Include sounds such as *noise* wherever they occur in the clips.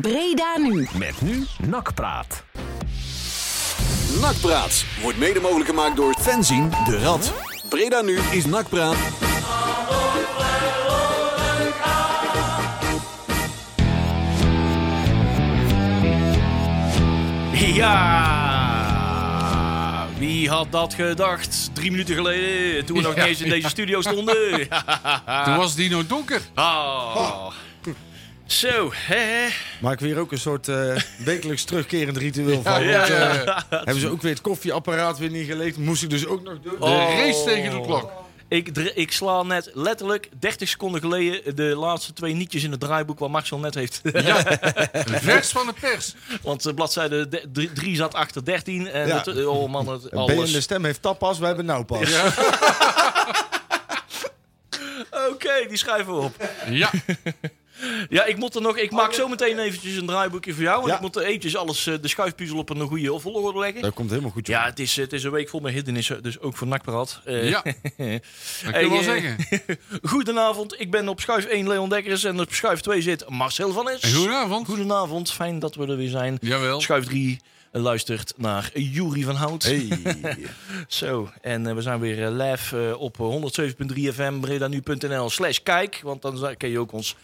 Breda nu. Met nu Nakpraat. Nakpraat wordt mede mogelijk gemaakt door Fenzin de Rad. Breda nu is Nakpraat. Ja, wie had dat gedacht? Drie minuten geleden, toen we nog niet eens in deze studio stonden. *laughs* Toen was Dino donker. Ah. Zo, hè. Maak weer ook een soort eh, *laughs* wekelijks terugkerend ritueel van. Ja, Want, ja, eh, ja. hebben ze ook weer het koffieapparaat weer neergelegd? Moest ik dus ook nog doen. De Oh. race tegen de klok. Ik, ik sla net letterlijk 30 seconden geleden de laatste twee nietjes in het draaiboek waar Marcel net heeft. *laughs* Vers van de pers. Want de bladzijde 3 zat achter 13. En Ja. het, oh man, het, Ben je alles. de stem heeft tappas, wij hebben nou pas. *laughs* Oké, die schrijven we op. Ja, Ja, ik moet er nog. Ik maak zo meteen eventjes een draaiboekje voor jou. Want Ja. ik moet er eventjes alles, eh, de schuifpuzzel op een goede volgorde leggen. Dat komt helemaal goed. joh. Ja, het is, het is een week vol met hindernissen, dus ook voor Nakpraat. Eh, ja. *laughs* Dat kun je Hey, wel eh, zeggen. *laughs* Goedenavond, ik ben op schuif 1 Leon Dekkers en op schuif 2 zit Marcel van Es. En goedenavond. Goedenavond, fijn dat we er weer zijn. Jawel. Schuif 3 luistert naar Jury van Hout. Hey. *laughs* Zo, en we zijn weer live op 107.3 FM, bredanu.nl slash kijk. Want dan kun je ook ons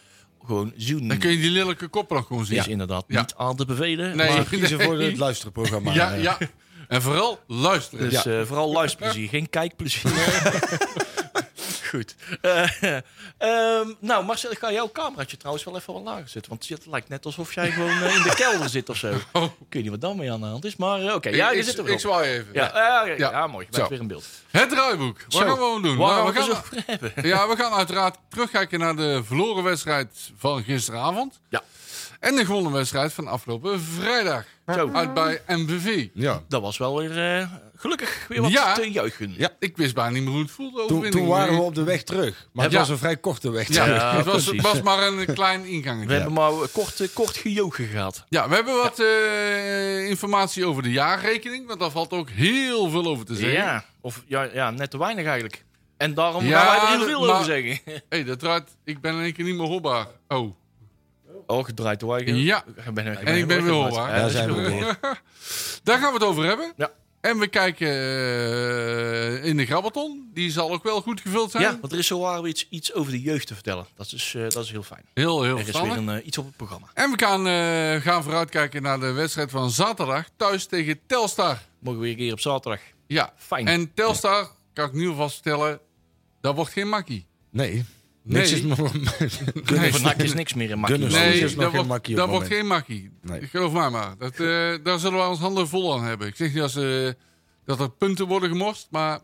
gewoon zien. Dan kun je die lelijke kop nog gewoon zien. is inderdaad Ja. niet aan te bevelen. Nee. maar- *laughs* kiezen voor het luisterprogramma. Ja, eh. ja. En vooral luisteren. Dus eh, vooral luisterplezier, geen kijkplezier. *laughs* Goed. Eh, ehm, nou, Marcel, ik ga jouw cameraatje trouwens wel even wat lager zetten. Want het lijkt net alsof jij gewoon eh, in de kelder zit of zo. *laughs* Ik Oh. weet niet wat dan mee aan de hand is, maar eh, oké. ja, je ik, zit er ik, ik zwaai even. Ja, ja, ja, Ja. mooi. Je bent weer in beeld. Het draaiboek. Wat gaan we gewoon doen? Waar Nou, gaan we we het gaan, over hebben? ja, we gaan uiteraard terugkijken naar de verloren wedstrijd van gisteravond. Ja. En de gewonnen wedstrijd van afgelopen vrijdag. Zo. Uit bij MVV. Ja. Dat was wel weer eh, gelukkig weer wat Ja. te juichen. Ja. Ik wist bijna niet meer hoe het voelde. Toen, overwinning. toen waren we op de weg terug. Maar het Ja. was een vrij korte weg Ja, terug. Ja, het was, precies. was maar een klein ingangetje. We hebben maar kort, eh, kort gejogen gehad. Ja, we hebben wat eh, informatie over de jaarrekening. Want daar valt ook heel veel over te zeggen. Ja, of ja, ja, net te weinig eigenlijk. En daarom Ja, gaan wij er heel veel maar- over zeggen. hey, dat draait. Ik ben in één keer niet meer hoorbaar. Oh. Oh, gedraaid door eigen. Ja. Ben, En ik ben weer hoorbaar. Daar zijn we weer. *laughs* Daar gaan we het over hebben. Ja. En we kijken eh, in de Grabbelton. Die zal ook wel goed gevuld zijn. Ja, want er is zo waar iets, iets over de jeugd te vertellen. Dat is, eh, dat is heel fijn. Heel, heel Er is weer een, eh, iets op het programma. En we gaan, eh, gaan vooruitkijken naar de wedstrijd van zaterdag. Thuis tegen Telstar. Mogen we weer een keer op zaterdag. Ja. Fijn. En Telstar, kan ik nu alvast vertellen, dat wordt geen makkie. Nee. Niks Nee. is nog... *laughs* Nee, van is niks meer in makkie. Nee, is geen wordt, wordt geen makkie. Nee. Geloof mij maar. Dat, eh, daar zullen we ons handen vol aan hebben. Ik zeg niet dat, ze, dat er punten worden gemorst, maar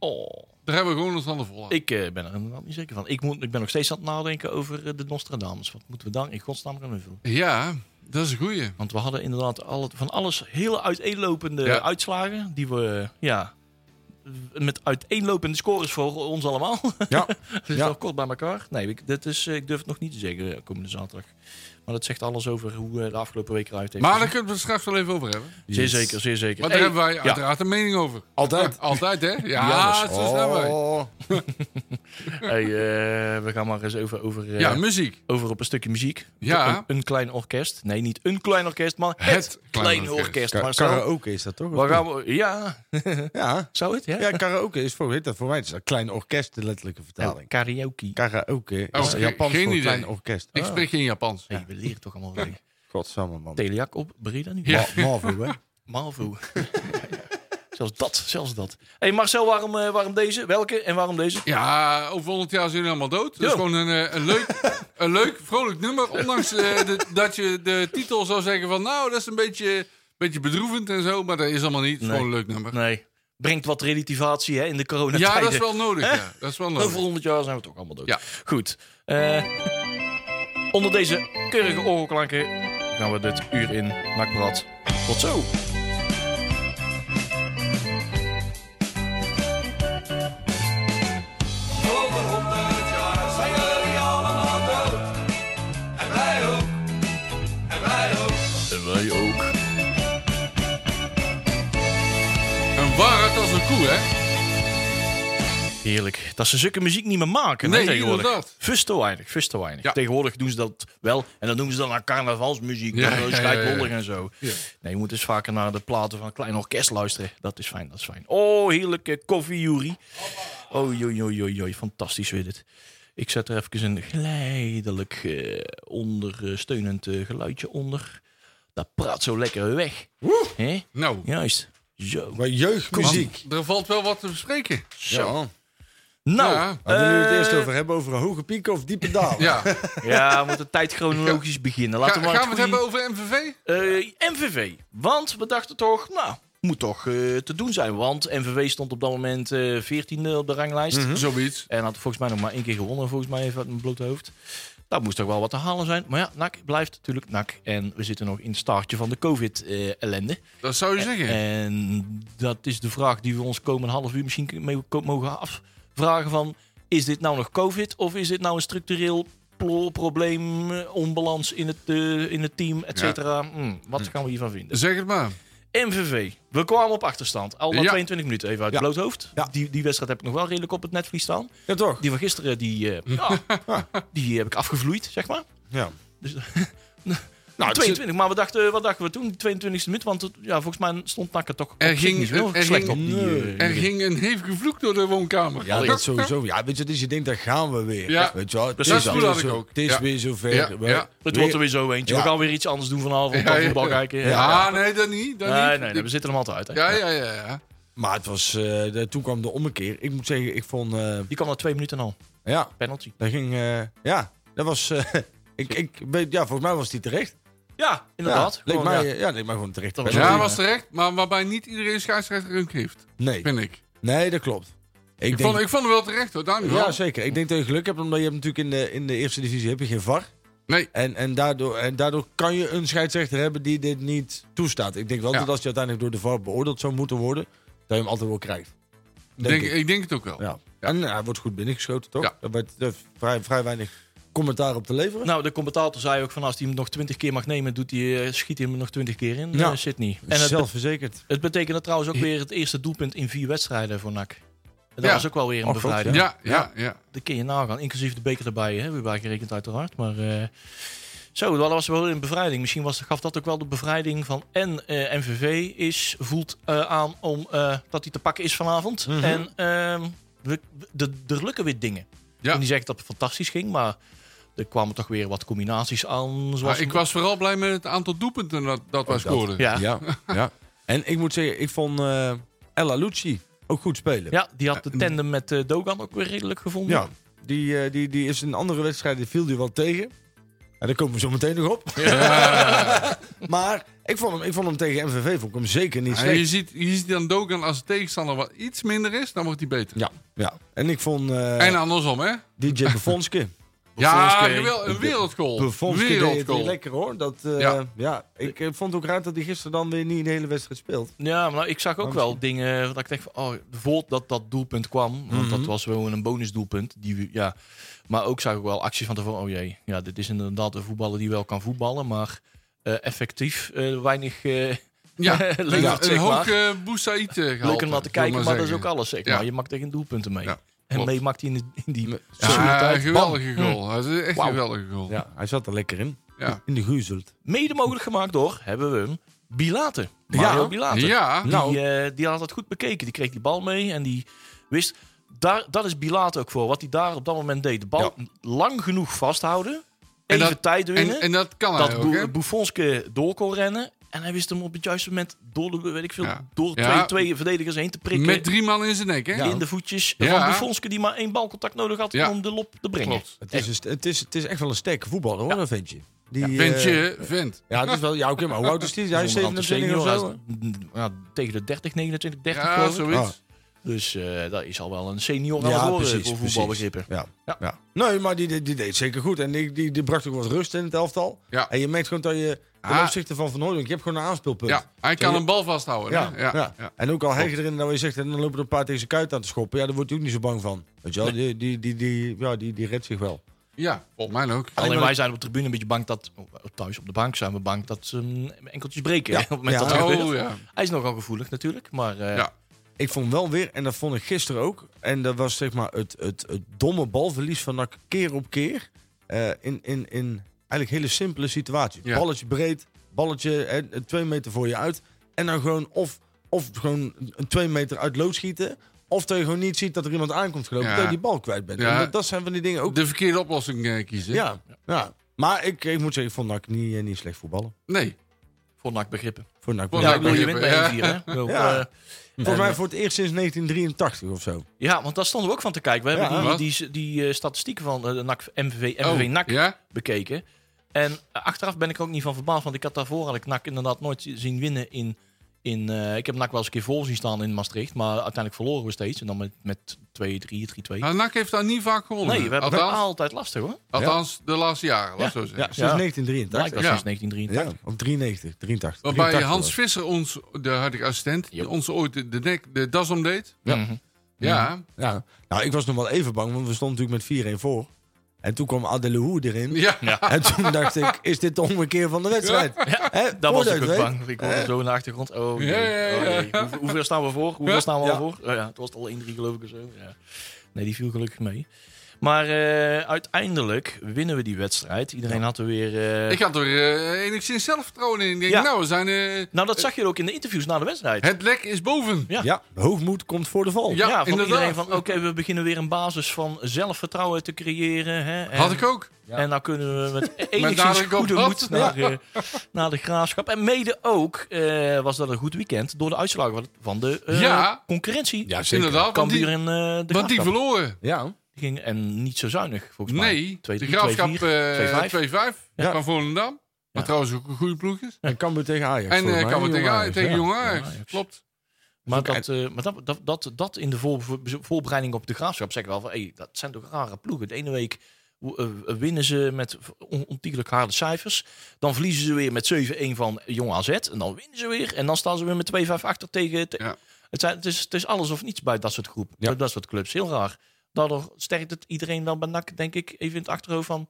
Oh, daar hebben we gewoon ons handen vol aan. ik eh, ben er inderdaad niet zeker van. Ik, moet, ik ben nog steeds aan het nadenken over eh, de Nostradamus. Wat moeten we dan in godsnaam gaan invullen? Ja, dat is een goeie. Want we hadden inderdaad al het- van alles hele uiteenlopende Ja. uitslagen. Die we, ja, met uiteenlopende scores voor ons allemaal. *laughs* Ja. Het is Ja. kort bij elkaar. Nee, ik, dit is, eh, ik durf het nog niet te zeggen eh, komende zaterdag. Maar dat zegt alles over hoe eh, de afgelopen week eruit heeft Maar daar kunnen we het straks wel even over hebben. Zeer zeker, zeer zeker. Want daar Hey, hebben wij ja. uiteraard een mening over. Altijd. *laughs* Altijd, hè? Ja, Ja, dat is- zo zijn wij. Oh. *laughs* Hey, we gaan maar eens over, over, Ja, muziek. over op een stukje muziek. Ja. Een, een klein orkest. Nee, niet een klein orkest, maar het, Het klein klein orkest. orkest. Ka- Marcel. karaoke is dat toch? Waar gaan we? Ja, Ja. zou het? Ja, Ja, karaoke is voor, weet dat, voor mij het is een klein orkest, de letterlijke Oh, vertaling. karaoke. Karaoke Oh, is geen- Japans geen voor idee. klein orkest. Ik spreek geen Japans. Hey, we leren toch allemaal weer. *laughs* Godsamme man. Teliak op Breda nu. Ja. Ma- hè? Malvo. *laughs* zelfs dat, zelfs dat. hey Marcel, waarom, eh, waarom deze? Welke en waarom deze? Ja, over 100 jaar zijn jullie allemaal dood. Dat is gewoon een, eh, een, leuk, *laughs* een leuk, vrolijk nummer. Ondanks eh, de- dat je de titel zou zeggen van... Nou, dat is een beetje, beetje bedroevend en zo. Maar dat is allemaal niet. Het is Nee. gewoon een leuk nummer. Nee. Brengt wat relativatie hè, in de coronatijd. Ja, dat is wel nodig. Ja. Dat is wel nodig. Over 100 jaar zijn we toch allemaal dood. Ja. Goed. Eh, onder deze keurige orgelklanken gaan we dit uur in Nakblad. Tot zo. Als een koe, hè? Heerlijk. Dat ze zulke muziek niet meer maken Nee, nee, tegenwoordig. Vis te weinig, te weinig. Ja. Tegenwoordig doen ze dat wel. En dan noemen ze dan naar carnavalsmuziek. Ja, scheidwollig en zo. Ja. Nee, je moet dus vaker naar de platen van een klein orkest luisteren. Dat is fijn, dat is fijn. Oh, heerlijke koffie, Juri. Oh, joi, joi, joi, joi. Fantastisch weer dit. Ik zet er even een geleidelijk eh, ondersteunend eh, geluidje onder. Dat praat zo lekker weg. Hè? Nou, Juist. Zo. Maar jeugdmuziek. er valt wel wat te bespreken. Ja. Nou, Ja. We het eh, eerst over hebben, over hoge pieken of diepe dalen. Ja. *laughs* Ja, we moeten tijd chronologisch beginnen. Laten Ga- we maar gaan we het hebben over MVV? Eh, MVV. Want we dachten toch, nou, moet toch eh, te doen zijn. Want MVV stond op dat moment eh 14e op de ranglijst. Mhm. Zoiets. En had volgens mij nog maar één keer gewonnen, volgens mij even uit mijn blote hoofd. Dat moest toch wel wat te halen zijn. Maar ja, NAC blijft natuurlijk NAC. En we zitten nog in het startje van de COVID-ellende. Dat zou je zeggen. en dat is de vraag die we ons komende half uur misschien mee mogen afvragen van... Is dit nou nog COVID of is dit nou een structureel probleem, eh, onbalans in het, eh, in het team, et cetera? Hm, wat gaan we hiervan vinden? Zeg het maar. MVV. We kwamen op achterstand. Al na Ja. 22 minuten even uit het Ja. bloot hoofd. Ja. Die, die wedstrijd heb ik nog wel redelijk op het netvlies staan. Ja, toch? Die van gisteren, die, eh, *laughs* ja, die heb ik afgevloeid, zeg maar. Ja. Dus, *laughs* Nou, het 22, maar we dachten, wat dachten we toen? 22e minuut, want het, ja, volgens mij stond Nakker toch Er ging- niet er slecht ging- op die... nee. eh, Er ging een hevige vloek door de woonkamer. Ja, dat sowieso. Ja, weet je, dus je denkt, daar gaan we weer. Ja. Weet je wel, is, ook. Het is Ja. weer zover. Ja, We- ja. het wordt er weer zo eentje. Ja. We gaan weer iets anders doen vanavond. Ja, voetbal kijken. Ja, Ja. nee, dat niet. Dat Nee, niet. nee, nee, we zitten hem altijd uit. Hè. Ja, ja, ja. ja. Maar het was, eh, de, toen kwam de ommekeer. Ik moet zeggen, ik vond, eh, Die kwam na twee minuten al. ja, Penalty. dat ging, eh, ja, dat was, eh, *laughs* ik, ik weet, ja, volgens mij was die terecht. Ja, inderdaad. Ja, leek Gewoon, mij, ja. ja. leek mij gewoon terecht. Dat was Ja, was terecht. Maar waarbij niet iedereen scheidsrechter een heeft. Nee, Vind ik. nee, dat klopt. Ik, Ik, denk, vond, ik vond hem wel terecht hoor. Daar niet ja, zeker. Ik denk dat je geluk hebt, omdat je hebt natuurlijk in de, in de eerste divisie heb je geen VAR. Nee. En, en, daardoor, en daardoor kan je een scheidsrechter hebben die dit niet toestaat. Ik denk wel Ja. dat als je uiteindelijk door de VAR beoordeeld zou moeten worden, dat je hem altijd wel krijgt. Denk, ik. ik. denk het ook wel. Ja. En hij wordt goed binnengeschoten, toch? Ja. Werd eh, vrij, vrij weinig commentaar op te leveren. Nou, de commentator zei ook van als hij hem nog twintig keer mag nemen, doet hij, eh, schiet hij hem nog twintig keer in. Ja. Ja. Sydney. En het, Zelfverzekerd. het betekende trouwens ook weer het eerste doelpunt in vier wedstrijden voor NAC. Dat Ja. was ook wel weer een bevrijding. Ja, ja, ja. Dat kun je nagaan. Inclusief de beker erbij, hè. Weer bijgerekend uiteraard. Maar eh, zo, dat was wel een bevrijding. Misschien was, gaf dat ook wel de bevrijding van en eh, MVV is, voelt eh, aan om, eh, dat hij te pakken is vanavond. Mhm. En ehm, we, de, er lukken weer dingen. Ja. En die zegt dat het fantastisch ging, maar er kwamen toch weer wat combinaties aan. Zoals Maar ik was vooral blij met het aantal doelpunten dat, dat wij dat. scoorden. ja. Ja. *laughs* ja. En ik moet zeggen, ik vond eh Ella Lucci ook goed spelen. Ja, die had de tandem met eh, Dogan ook weer redelijk gevonden. Ja, die, eh, die, die is in andere wedstrijden viel die wel tegen. Ja, daar komen we zo meteen nog op. *laughs* *laughs* maar ik vond, hem, ik vond hem tegen MVV vond ik hem zeker niet En slecht. je, ziet, je ziet dan Dogan als de tegenstander wat iets minder is, dan wordt hij beter. Ja, ja. En ik vond eh, En andersom, hè? DJ Befonske. Ja, een wereldgoal. Wereldgoal. lekker hoor. Dat, eh, ja. Ja. ik eh, vond ook raar dat hij gisteren dan weer niet de hele wedstrijd speelt. Ja, maar nou, ik zag ook Maar wel dingen dat ik denk van, oh, voordat dat, dat doelpunt kwam, want Mhm. dat was wel een bonusdoelpunt. Die, we- ja, maar ook zag ik wel acties van tevoren, oh jee, ja, dit is inderdaad een voetballer die wel kan voetballen, maar eh, effectief eh, weinig eh *laughs* Ja, *laughs* leuk, een, een hoog uh, Boussaïd gehaald. leuk om naar te kijken, maar, dat is ook al. alles, zeg Ja. maar. Je maakt tegen doelpunten mee. Ja, en mee maakt hij in, de, in die Ja, geweldige goal. Dat is echt een geweldige goal. Ja, hij zat er lekker in. Ja. In de guzelt. Mede mogelijk gemaakt door, hebben we hem, Bilate. Mario Ja. Bilate. Ja, Die, Nou. eh, die had het goed bekeken. Die kreeg die bal mee en die wist... Daar, dat is Bilaat ook voor. Wat hij daar op dat moment deed. De bal lang genoeg vasthouden. En Even dat- tijd winnen. en, en dat kan hij dat ook, Bo- hè? Bouffonske door kon rennen. En hij wist hem op het juiste moment door, de, weet ik veel, Ja. door Ja. twee, twee verdedigers heen te prikken. Met drie man in zijn nek, hè? in de voetjes Ja. van Bouffonske die maar één balcontact nodig had Ja. om de lop te brengen. Klopt. Het is, een het, is, het is echt wel een sterke voetballer hoor, dat ventje. Die, eh, Ventje, vent. *laughs* ja, het is wel, ja, oké, maar hoe oud is die? *laughs* Hij is Zonder aan te 27 of zo. Ja, tegen de 30, 29, 30 Ja, zoiets. Dus eh, dat is al wel een senior aan Ja, precies, voor precies. voetbalbegrippen. Ja. Ja. Ja. Nee, maar die, die, die deed zeker goed. En die, die, die bracht ook wat rust in het elftal. Ja. En je merkt gewoon dat je ten Ah. opzichte van Van Hooydonk, je hebt gewoon een aanspeelpunt. Ja, hij kan een bal vasthouden. Ja, ja, ja, ja. En ook al heg je erin dat je zegt, en dan lopen er een paar tegen zijn kuit aan te schoppen. Ja, daar wordt hij ook niet zo bang van. Weet je wel, die, die, die, die, ja, die, die redt zich wel. Ja, volgens mij ook. Alleen wij zijn op de tribune een beetje bang dat... oh, Thuis op de bank zijn we bang dat ze hem enkeltjes breken. Ja. Op het moment Ja. dat. Oh ja. Hij is nogal gevoelig natuurlijk. Maar eh, Ja. Ik vond wel weer, en dat vond ik gisteren ook. En dat was zeg maar het, het, het domme balverlies van NAC keer op keer. eh, in, in, in eigenlijk hele simpele situaties. Ja. Balletje breed, balletje eh, twee meter voor je uit. En dan gewoon of, of gewoon een twee meter uit lood schieten. Of dat je gewoon niet ziet dat er iemand aankomt gelopen. Ja. Dat je die bal kwijt bent. Ja. Dat, dat zijn van die dingen ook. De verkeerde oplossing eh, kiezen. ja, ja. Maar ik, ik moet zeggen, ik vond NAC niet, eh, niet slecht voetballen. Nee. Voor NAC begrippen. Voor NAC. Voor Ja, ik bedoel, je wint begrippen, bij 1-4, hè? Bedoel, Ja. eh, Volgens mij voor het eerst sinds 1983 of zo. ja, want daar stonden we ook van te kijken. We Ja, hebben die, die, die eh, statistieken van eh, de NAC, MVV, Oh, MVV NAC Ja? bekeken. En eh, achteraf ben ik er ook niet van verbaasd, want ik had daarvoor had ik NAC inderdaad nooit zien winnen in... in eh, ik heb NAC wel eens een keer voor zien staan in Maastricht, maar uiteindelijk verloren we steeds. En dan met, met 2-3, 3-2. Nou, NAC heeft daar niet vaak gewonnen. Nee, we hebben althans, altijd lastig hoor. althans de laatste jaren, laat ik zo Ja, zeggen. sinds Ja. 1983. Blijkbaar Ja. sinds 1983. Ja, of 93, 83. Waarbij 83 Hans. Visser, ons, de huidige assistent, Yep. ons ooit de, de, nek, de das omdeed. Ja. Mhm. Ja. Ja, nou, ik was nog wel even bang, want we stonden natuurlijk met 4-1 voor. En toen kwam Adelou erin. Ja. En toen dacht ik, is dit de ommekeer van de wedstrijd? Hè, Daar was ik ook bang. Ik hoorde zo in de achtergrond. Oh, jee. Ja, ja, ja, Oh, ja. Hoeveel, hoeveel staan we voor? Hoeveel staan we Ja. al voor? Oh, ja, het was al 1-3 geloof ik of zo. Ja. Nee, die viel gelukkig mee. Maar eh, uiteindelijk winnen we die wedstrijd. Iedereen had er weer... eh, Ik had er eh, enigszins zelfvertrouwen in. Ik denk, Ja. nou, we zijn, eh, Nou, dat zag je ook in de interviews na de wedstrijd. het lek is boven. Ja. Ja, hoogmoed komt voor de val. Ja, Ja, van inderdaad. iedereen van oké, we beginnen weer een basis van zelfvertrouwen te creëren. Hè, en, Had ik ook. En dan kunnen we met *laughs* enigszins op goede moed naar, eh, naar de graafschap. En mede ook eh, was dat een goed weekend door de uitslagen van- de eh, Ja. concurrentie. Ja, zeker. Inderdaad, want die, en de want die verloren. Ja, ging, en niet zo zuinig, volgens mij. Nee, 2-3, de graafschap 2-4, eh, 2-5. 2-5 Ja. van Volendam. Ja. Wat trouwens ook een goede ploeg is. en Cambuur tegen Ajax. En uh, kan we Jong tegen, Ajax, tegen ja. Jong Ajax. Ja, Ajax. Klopt. Maar, ook dat, eh, maar dat, dat, dat, dat in de voor, voor- voorbereiding op de graafschap zeg ik wel van, hey, dat zijn toch rare ploegen. De ene week eh, winnen ze met on- ontiegelijk harde cijfers. Dan verliezen ze weer met 7-1 van Jong AZ. En dan winnen ze weer. En dan staan ze weer met 2-5 achter tegen... te- Ja. het, zijn, het, is, het is alles of niets bij dat soort groep. Ja. Bij dat soort clubs. Heel raar. Daardoor sterkt het iedereen wel bij NAC, denk ik, even in het achterhoofd van...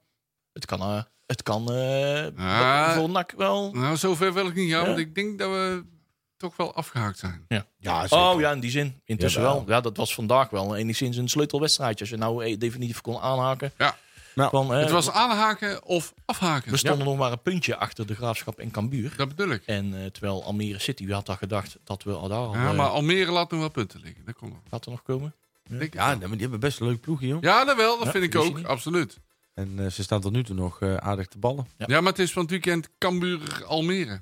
Het kan, eh, het kan eh, Ah. voor NAC wel... Nou, zover wil ik niet Ja. want ik denk dat we toch wel afgehaakt zijn. Ja, zeker. Oh ja, in die zin. Intussen Jawel. wel. Ja, dat was vandaag wel enigszins een sleutelwedstrijdje. Als je nou eh, definitief kon aanhaken. Ja. Nou, Van, eh, Het was aanhaken of afhaken. we stonden nog maar een puntje achter de Graafschap en Cambuur. Dat bedoel ik. En eh, terwijl Almere City, we hadden gedacht dat we al daar al, Ja, maar Almere laat nog wel punten liggen. Dat komt nog. gaat er nog komen. Denk Ja, maar die hebben best een leuk ploegje, joh. ja, dat wel. Dat Ja, vind ik ook. Absoluut. En eh, ze staan tot nu toe nog eh, aardig te ballen. Ja. Ja. maar het is van het weekend Cambuur-Almere.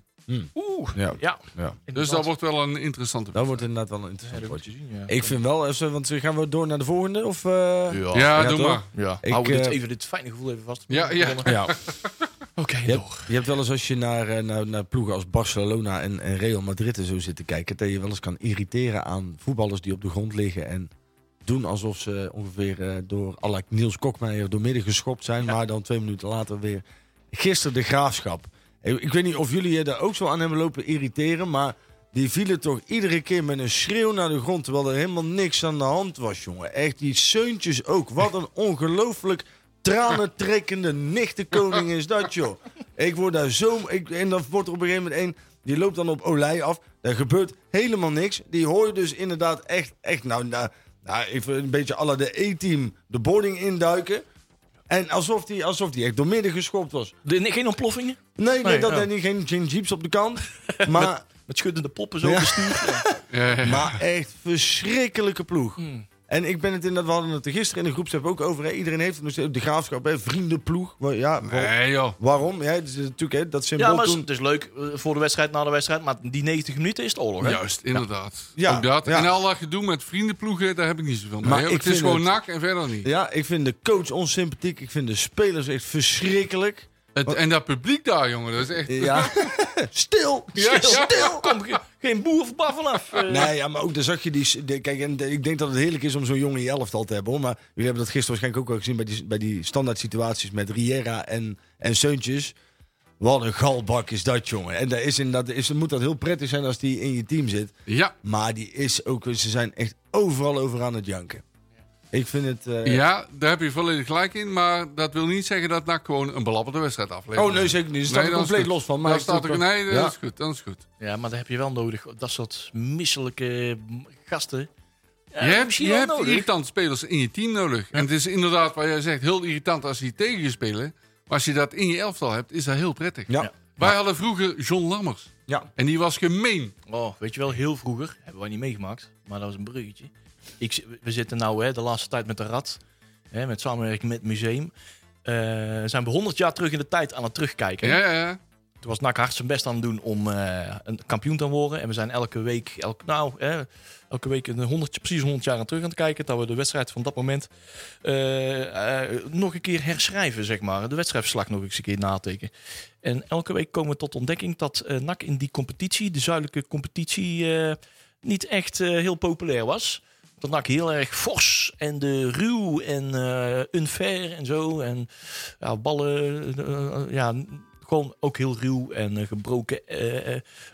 Oeh, Ja, ja. ja. Dus dat wordt wel een interessante dat wordt inderdaad wel een Ja, interessant dat wordt potje. zien, ja. Ik vind wel, even, want we gaan we door naar de volgende? Of, eh, Ja, doe toch? maar. ja. Ik, Houden we dit, eh, even dit fijne gevoel even vast. Ja, ja. ja. *laughs* Oké, Je, door. hebt, je hebt wel eens als je naar, eh, naar, naar ploegen als Barcelona en, en Real Madrid en zo zit te kijken, dat je wel eens kan irriteren aan voetballers die op de grond liggen en doen alsof ze ongeveer eh, door la Niels Kokmeijer doormidden geschopt zijn, maar dan twee minuten later weer. Gisteren de graafschap. Ik, weet niet of jullie je daar ook zo aan hebben lopen irriteren, maar die vielen toch iedere keer met een schreeuw naar de grond, terwijl er helemaal niks aan de hand was, jongen. Echt, die seuntjes ook. Wat een ongelooflijk tranentrekkende nichtenkoning is dat, joh. Ik word daar zo... Ik, en dan wordt er op een gegeven moment één... Die loopt dan op Olij af. Daar gebeurt helemaal niks. Die hoor je dus inderdaad echt... echt nou, nou, nou even een beetje la de E-team de boarding induiken. En alsof die, alsof die echt doormidden geschopt was. De, nee, geen ontploffingen? Nee, nee, Nee, dat ja. er niet. Geen, geen jeeps op de kant. *laughs* Maar, Met schuddende poppen zo Ja. bestuurd. Ja. Ja, ja. maar echt verschrikkelijke ploeg. Hmm. En ik ben het inderdaad, we hadden het er gisteren in de groepsapp ook over. Hè. Iedereen heeft het de graafschap, hè, vriendenploeg. Ja, Nee, joh. waarom? Ja, het is natuurlijk hè, dat symbool Ja, maar het is- toen. het is leuk eh, voor de wedstrijd, na de wedstrijd. Maar die 90 minuten is het oorlog, hè? Juist, inderdaad. Ja. Ook dat. Ja. En al dat gedoe met vriendenploegen, daar heb ik niet zoveel mee. Maar ik het is gewoon het- nak en verder niet. Ja, ik vind de coach onsympathiek. Ik vind de spelers echt verschrikkelijk. Het, en dat publiek daar, jongen, dat is echt... Ja. *laughs* stil, stil, ja. stil. Kom, ge- geen boer of bar vanaf. eh. Nee, ja, maar ook daar zag je die... de- kijk, en de- ik denk dat het heerlijk is om zo'n jongen in je elftal te hebben. Hoor. Maar jullie hebben dat gisteren waarschijnlijk ook wel gezien... bij die, bij die standaard situaties met Riera en, en Seuntjes. Wat een galbak is dat, jongen. En daar is inderdaad, is, moet dat heel prettig zijn als die in je team zit. Ja, Maar die is ook... Ze zijn echt overal over aan het janken. Ik vind het... eh, Ja, daar heb je volledig gelijk in. Maar dat wil niet zeggen dat NAC gewoon een belabberde wedstrijd aflevert. Oh nee, zeker niet. Daar staat Nee, er dat is compleet los van. Maar ik staat er, nee, dat Ja. is goed. Dat is goed. Ja, maar dat heb je wel nodig. Dat soort misselijke gasten. Ja, je hebt, je hebt irritante spelers in je team nodig. En het is inderdaad, wat jij zegt, heel irritant als die tegen je spelen. Maar als je dat in je elftal hebt, is dat heel prettig. Ja. Ja. Wij hadden vroeger John Lammers. Ja. En die was gemeen. Oh, weet je wel, heel vroeger, hebben wij niet meegemaakt, maar dat was een bruggetje. Ik, we zitten nou hè, de laatste tijd met de Rad, hè, met samenwerking met het museum. Eh, zijn we 100 jaar terug in de tijd aan het terugkijken. Ja, ja, ja. Toen was NAC hard zijn best aan het doen om eh, een kampioen te worden. En we zijn elke week, elke, nou, hè, elke week een 100, precies 100 jaar aan terug aan het kijken. Dat we de wedstrijd van dat moment eh, nog een keer herschrijven, zeg maar. De wedstrijdverslag nog eens een keer natekenen. En elke week komen we tot ontdekking dat eh NAC in die competitie, de zuidelijke competitie, niet echt heel populair was. Dat NAC heel erg fors en de ruw en eh unfair en zo. En ja, ballen, eh, ja, gewoon ook heel ruw en eh, gebroken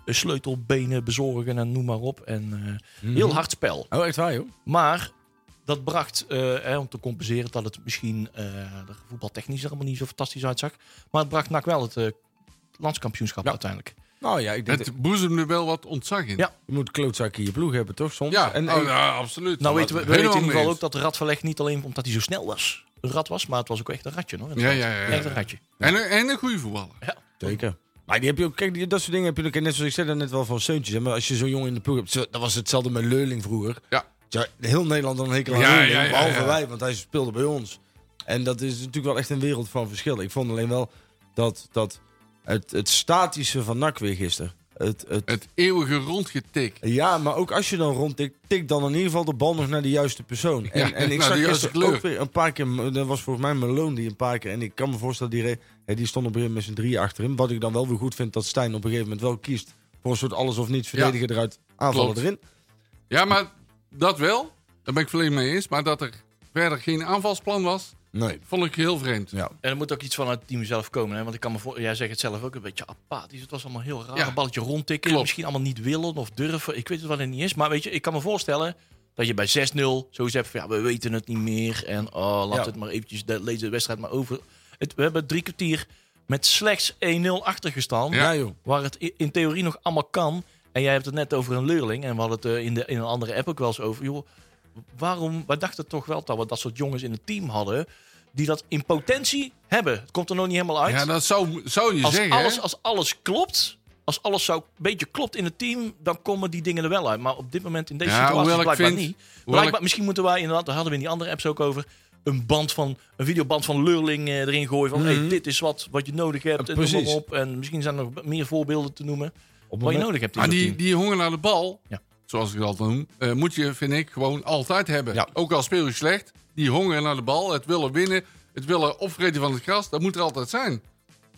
sleutelbenen bezorgen en noem maar op. En eh, heel hard spel. Oh, echt waar, joh? Maar dat bracht, eh, hè, om te compenseren dat het misschien voetbaltechnisch er allemaal niet zo fantastisch uitzag. Maar het bracht NAC wel het landskampioenschap Ja. uiteindelijk. Nou ja, ik denk dat Het boezemde wel wat ontzag in. Ja. je moet klootzakken in je ploeg hebben, toch? Soms. Ja, en, oh, ja, absoluut. Nou weten we, we weten in ieder geval ook dat de Radverleg niet alleen omdat hij zo snel was, een rat was, maar het was ook echt een ratje. Hoor, Ja, ja, ja, ja. Echt een ratje. En, een- en een goede voetballer. Zeker. Maar die heb je ook, kijk, die, dat soort dingen heb je ook, net zoals ik zei net wel van Seuntjes. Maar als je zo'n jongen in de ploeg hebt, dat was hetzelfde met Leurling vroeger. Ja. Ja, heel Nederland dan een hekel aan Ja, Leurling, ja, ja, behalve ja. wij, want hij speelde bij ons. En dat is natuurlijk wel echt een wereld van verschil. Ik vond alleen wel dat, dat het, het statische van NAC weer gisteren. Het, het, Het eeuwige rondgetik. ja, maar ook als je dan rondtikt, tik dan in ieder geval de bal nog naar de juiste persoon. En, Ja, en ik zag gisteren ook weer een paar keer, dat was volgens mij Malone die een paar keer, en ik kan me voorstellen, die, re- die stond op een gegeven moment met z'n drieën achterin. Wat ik dan wel weer goed vind, dat Stijn op een gegeven moment wel kiest voor een soort alles of niets verdediger eruit, aanvallen Klopt. erin. Ja, maar dat wel. Daar ben ik volledig mee eens. Maar dat er verder geen aanvalsplan was, Nee. vond ik heel vreemd. Ja. En er moet ook iets van het team zelf komen. Hè? Want ik kan me voor, jij zegt het zelf ook een beetje apathisch. Het was allemaal heel raar. Ja. Een balletje rondtikken. Klopt. Misschien allemaal niet willen of durven. Ik weet het wat het niet is. Maar weet je, ik kan me voorstellen dat je bij 6-0 zoiets hebt van ja, we weten het niet meer. En oh, laat Ja. het maar eventjes, de, lees de wedstrijd maar over. Het, we hebben drie kwartier met slechts 1-0 achter gestaan. Ja. joh. Waar het in theorie nog allemaal kan. En jij hebt het net over een leerling. En we hadden het eh, in, de, in een andere app ook wel eens over. Joh, waarom, wij dachten toch wel dat we dat soort jongens in het team hadden. Die dat in potentie hebben. Het komt er nog niet helemaal uit. Ja, dat zou, zou je als, zeggen. alles, als alles klopt. Als alles zo een beetje klopt in het team. Dan komen die dingen er wel uit. Maar op dit moment in deze Ja, situatie blijkbaar vind- niet. Blijkbaar, ik- Misschien moeten wij inderdaad. Daar hadden we in die andere apps ook over. Een band van. Een videoband van Leurling eh, erin gooien. Van hey, dit is wat, wat je nodig hebt. En noem Precies. maar op. En misschien zijn er nog meer voorbeelden te noemen. Wat je nodig hebt in Maar zo'n die, team. die honger naar de bal, Ja. Zoals ik het altijd noem, eh, moet je, vind ik, gewoon altijd hebben. Ja. Ook al speel je slecht, die honger naar de bal, het willen winnen, het willen opvreten van het gras, dat moet er altijd zijn.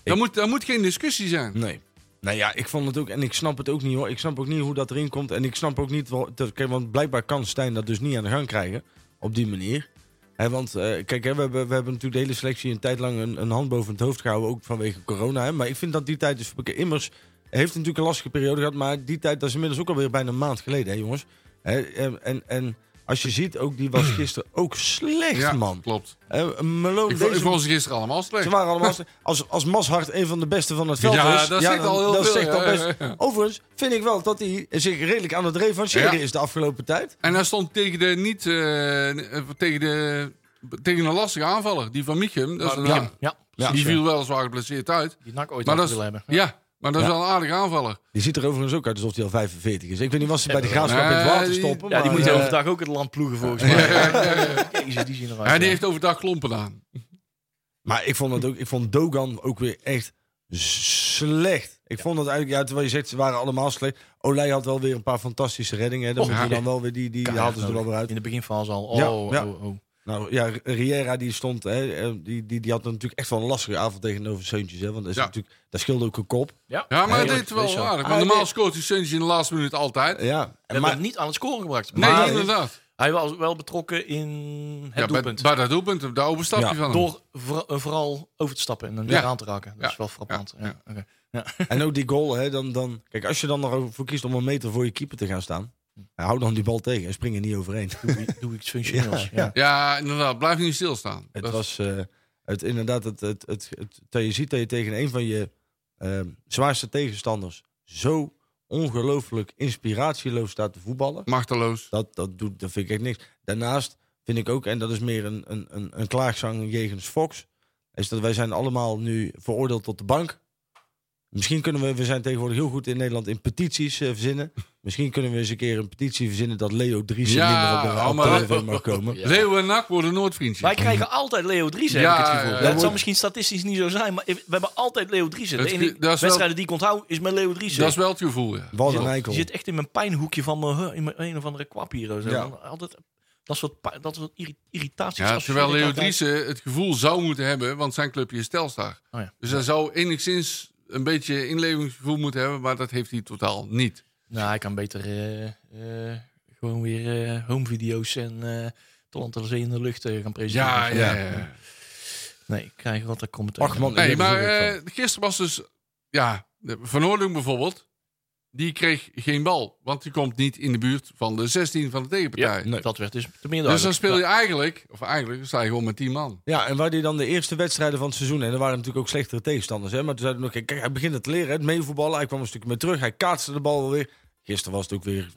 Daar moet, daar moet geen discussie zijn. Nee. Nou ja, ik vond het ook, en ik snap het ook niet hoor. Ik snap ook niet hoe dat erin komt. En ik snap ook niet, wel- dat, kijk, want blijkbaar kan Stijn dat dus niet aan de gang krijgen. Op die manier. Want eh, kijk, we, hebben, we hebben natuurlijk de hele selectie een tijd lang een, een hand boven het hoofd gehouden. Ook vanwege corona. Maar ik vind dat die tijd is voorbij. Immers heeft natuurlijk een lastige periode gehad. Maar die tijd, dat is inmiddels ook alweer bijna een maand geleden, hè, jongens. Hè, en, en, en als je ziet, ook, die was gisteren ook slecht, Ja, man. klopt. Hè, Malone, Ik, deze- vond ze gisteren allemaal slecht. ze waren allemaal als, als Mashart een van de beste van het veld Ja, is. dat zegt dan- al heel dat veel, zegt al ja, best. ja, ja. Overigens vind ik wel dat hij zich redelijk aan het revancheren Ja. is de afgelopen tijd. En hij stond tegen de niet eh, tegen de tegen een lastige aanvaller, die van Michem. Dat is een, Ja, ja, Ja. die viel weliswaar geblesseerd uit. Die nak ooit Maar dat is, willen hebben. ja, maar dat is wel een aardige aanvaller. Die ziet er overigens ook uit alsof hij al 45 is. Ik weet niet wat ze bij de graafschap in het water stoppen. Ja, die moet eh, overdag ook het land ploegen volgens mij. Jezus, die zien eruit. Ja, die heeft overdag klompen aan. Maar ik vond, het ook, ik vond Dogan ook weer echt slecht. Ik vond het eigenlijk, ja, terwijl je zegt ze waren allemaal slecht. Olij had wel weer een paar fantastische reddingen. hè. Dan we ja. dan wel weer die, die haalden ze er wel nodig. weer uit. In de beginfase al. Oh, Ja, oh, ja. oh, oh. Nou ja, Riera die stond, hè, eh, die, die, die had natuurlijk echt wel een lastige avond tegenover Seuntjes. Hè, want dat, is Ja. natuurlijk, dat scheelde ook een kop. Ja, Ja, maar hij Heerlijk, deed het wel aardig. Want normaal scoort hij Suntje in de laatste minuut altijd. Ja, en maar, niet aan het scoren gebracht. Nee, Maar- inderdaad. Hij was wel betrokken in het Ja, doelpunt. bij dat doelpunt, daar overstapje Ja. van hem. Door voor- eh, vooral over te stappen en hem Ja. weer aan te raken. Dat Ja. is wel frappant. Ja. Ja. oké. En ook die goal, hè, dan, dan, kijk, als je dan ervoor kiest om een meter voor je keeper te gaan staan, Hou dan die bal tegen en spring er niet overheen. Doe, doe iets functioneels. Ja, ja. Ja, inderdaad. Blijf niet stilstaan. Het Dat- was eh, het, inderdaad het, het, het, het- dat je ziet dat je tegen een van je ehm, zwaarste tegenstanders zo ongelooflijk inspiratieloos staat te voetballen. machteloos. Dat, dat, doet, dat vind ik echt niks. Daarnaast vind ik ook, en dat is meer een, een, een, een klaagzang jegens Fox, is dat wij zijn allemaal nu veroordeeld tot de bank. Misschien kunnen we, we zijn tegenwoordig heel goed in Nederland in petities eh, verzinnen. Misschien kunnen we eens een keer een petitie verzinnen dat Leo Driessen Ja, minder op de, oh, TV mag komen. *laughs* Ja. Leeuw en Nak worden nooit vriendjes. Wij krijgen altijd Leo Driessen, Ja, heb ik het gevoel. ja, dat ja. zal misschien statistisch niet zo zijn, maar we hebben altijd Leo Driessen. De enige wel- wedstrijden die ik onthoud is met Leo Driessen. Dat is wel het gevoel, ja. Wat een Die eikel. zit echt in mijn pijnhoekje van mijn, in mijn een of andere kwap hier. Zo. Ja. Altijd, dat soort, dat soort irri- irritaties. Ja, Als terwijl Leo Driessen het gevoel zou moeten hebben, want zijn clubje is Telstar. Oh ja. Dus hij zou enigszins een beetje inlevingsgevoel moeten hebben, maar dat heeft hij totaal niet. Nou, hij kan beter eh, eh, gewoon weer eh homevideo's en uh, Talent Zee in de lucht gaan presenteren. Ja, ja, ja. Nee, ik krijg wat er commentaar. Ach man, Nee, maar eh, gisteren was dus, ja, de Van Oording bijvoorbeeld, die kreeg geen bal. Want die komt niet in de buurt van de 16 van de tegenpartij. Ja, dat werd dus te meer dus dan speel je eigenlijk, of eigenlijk sta je gewoon met 10 man. Ja, en waar hij dan de eerste wedstrijden van het seizoen... en er waren natuurlijk ook slechtere tegenstanders... Hè, maar toen zeiden we nog, kijk, hij begint het te leren, het meevoetballen. Hij kwam een stukje meer terug, hij kaatste de bal weer. Gisteren was het ook weer...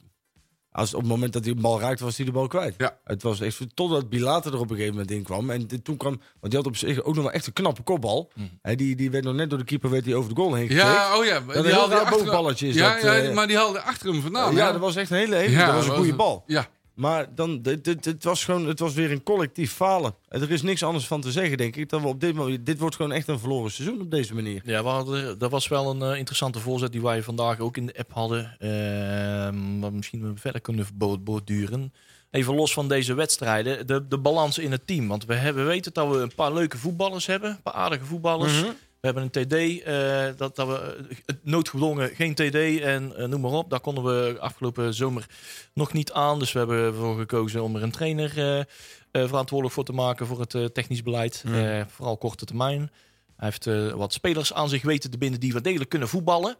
Als, op het moment dat hij de bal raakte, was hij de bal kwijt. Ja. Het was echt totdat Bilater er op een gegeven moment in kwam. En toen kwam... Want die had op zich ook nog wel echt een knappe kopbal. Hè, die, die werd nog net door de keeper werd die over de goal heen getikt. Ja, oh ja. een heel raar bovenballetje is ja, dat, ja, eh. maar die haalde achter hem vandaan. ja, dat was echt een hele, hele Ja, dat was een goede bal. Ja, Maar dan, dit, dit was gewoon, het was weer een collectief falen. Er is niks anders van te zeggen, denk ik. Dat we op dit, moment, dit wordt gewoon echt een verloren seizoen op deze manier. Ja, hadden, dat was wel een eh, interessante voorzet die wij vandaag ook in de app hadden. Ehm wat misschien we verder kunnen borduren. Even los van deze wedstrijden, de, de balans in het team. Want we, hebben, we weten dat we een paar leuke voetballers hebben, een paar aardige voetballers. We hebben een TD, eh, dat, dat we eh, noodgedwongen geen TD en eh, noem maar op. Daar konden we afgelopen zomer nog niet aan. Dus we hebben ervoor gekozen om er een trainer verantwoordelijk voor te maken voor het technisch beleid. Eh, vooral korte termijn. Hij heeft wat spelers aan zich weten te binden die wel degelijk kunnen voetballen.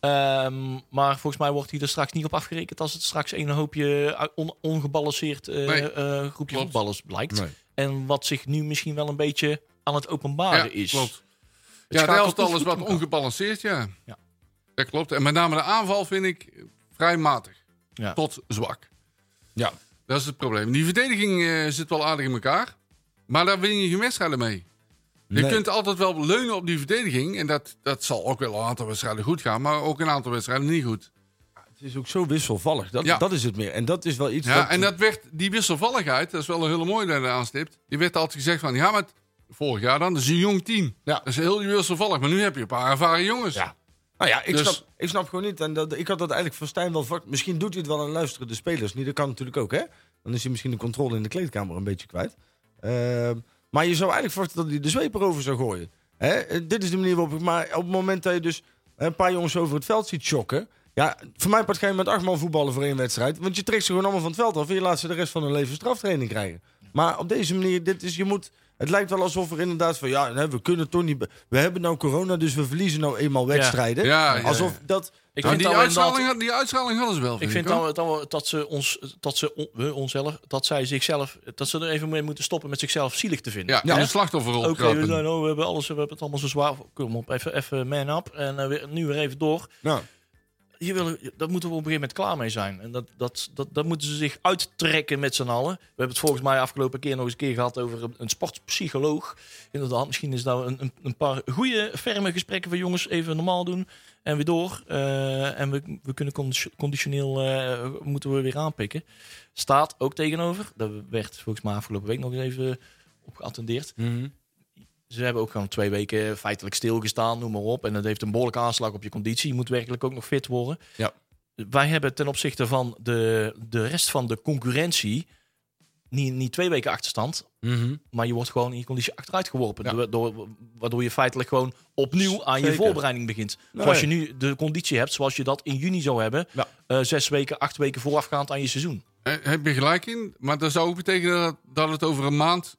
Ehm, maar volgens mij wordt hij er straks niet op afgerekend als het straks een hoopje on- ongebalanceerd Nee, groepje voetballers blijkt. Nee. En wat zich nu misschien wel een beetje aan het openbaren ja is. klopt. Het Ja, het elftal is wat ongebalanceerd, ja. Ja. Dat klopt. En met name de aanval vind ik vrij matig. Ja. Tot zwak. Ja. Dat is het probleem. Die verdediging eh, zit wel aardig in elkaar. Maar daar win je geen wedstrijden mee. Je Nee. kunt altijd wel leunen op die verdediging. En dat, dat zal ook wel een aantal wedstrijden goed gaan. Maar ook een aantal wedstrijden niet goed. Het is ook zo wisselvallig. Dat, Ja. dat is het meer. En dat is wel iets Ja, dat... en dat werd, die wisselvalligheid, dat is wel een hele mooie dat je aanstipt. Die werd altijd gezegd van, ja, maar het- vorig jaar dan, dat is een jong team. Ja. Dat is heel wisselvallig. Maar nu heb je een paar ervaren jongens. Ja. Nou ja, ik, Dus- snap, ik snap gewoon niet. En dat, ik had dat eigenlijk van Stijn wel... vak- Misschien doet hij het wel aan luisteren de spelers. niet. Dat kan natuurlijk ook, hè? Dan is hij misschien de controle in de kleedkamer een beetje kwijt. Ehm, maar je zou eigenlijk verwachten dat hij de zweep erover zou gooien. Hè? Eh, Dit is de manier waarop ik... Maar op het moment dat je dus een paar jongens over het veld ziet chokken... Ja, voor mij part ga je met acht man voetballen voor één wedstrijd. Want je trekt ze gewoon allemaal van het veld af... en je laat ze de rest van hun leven straftraining krijgen. Maar op deze manier, dit is, je moet... Het lijkt wel alsof er inderdaad van... Ja, we kunnen toch niet... We hebben nou corona, dus we verliezen nou eenmaal wedstrijden. Ja, ja, Alsof dat... Ik Nou, vind die, dat uitschaling, die uitschaling hadden ze wel, Ik vind vind ik. hoor. dat, ze ons, dat ze on- we onszelf, dat zij zichzelf, dat ze er even mee moeten stoppen met zichzelf zielig te vinden. Ja, Ja. een slachtofferrol Oké, trappen. we, oh, we hebben alles, we hebben het allemaal zo zwaar. Kom op, even, even man up en eh, weer, nu weer even door. Nou, Hier willen, dat moeten we op een gegeven moment klaar mee zijn. En dat, dat, dat, dat moeten ze zich uittrekken met z'n allen. We hebben het volgens mij afgelopen keer nog eens een keer gehad over een, sportpsycholoog. Inderdaad, misschien is dat een, een, paar goede, ferme gesprekken van jongens even normaal doen. En weer door. Eh, en we, we kunnen condi- conditioneel eh, moeten we weer aanpikken. Staat ook tegenover. Dat werd volgens mij afgelopen week nog eens even op geattendeerd. Ze hebben ook gewoon twee weken feitelijk stilgestaan, noem maar op. En dat heeft een behoorlijke aanslag op je conditie. Je moet werkelijk ook nog fit worden. Ja. Wij hebben ten opzichte van de, de rest van de concurrentie niet, niet twee weken achterstand. Maar je wordt gewoon in je conditie achteruit geworpen. Ja. Door, door- waardoor je feitelijk gewoon opnieuw aan je voorbereiding begint. Nee. Zoals je nu de conditie hebt, zoals je dat in juni zou hebben. Ja. eh, zes weken, acht weken voorafgaand aan je seizoen. Eh, Heb je gelijk in, maar dat zou ook betekenen dat, dat het over een maand,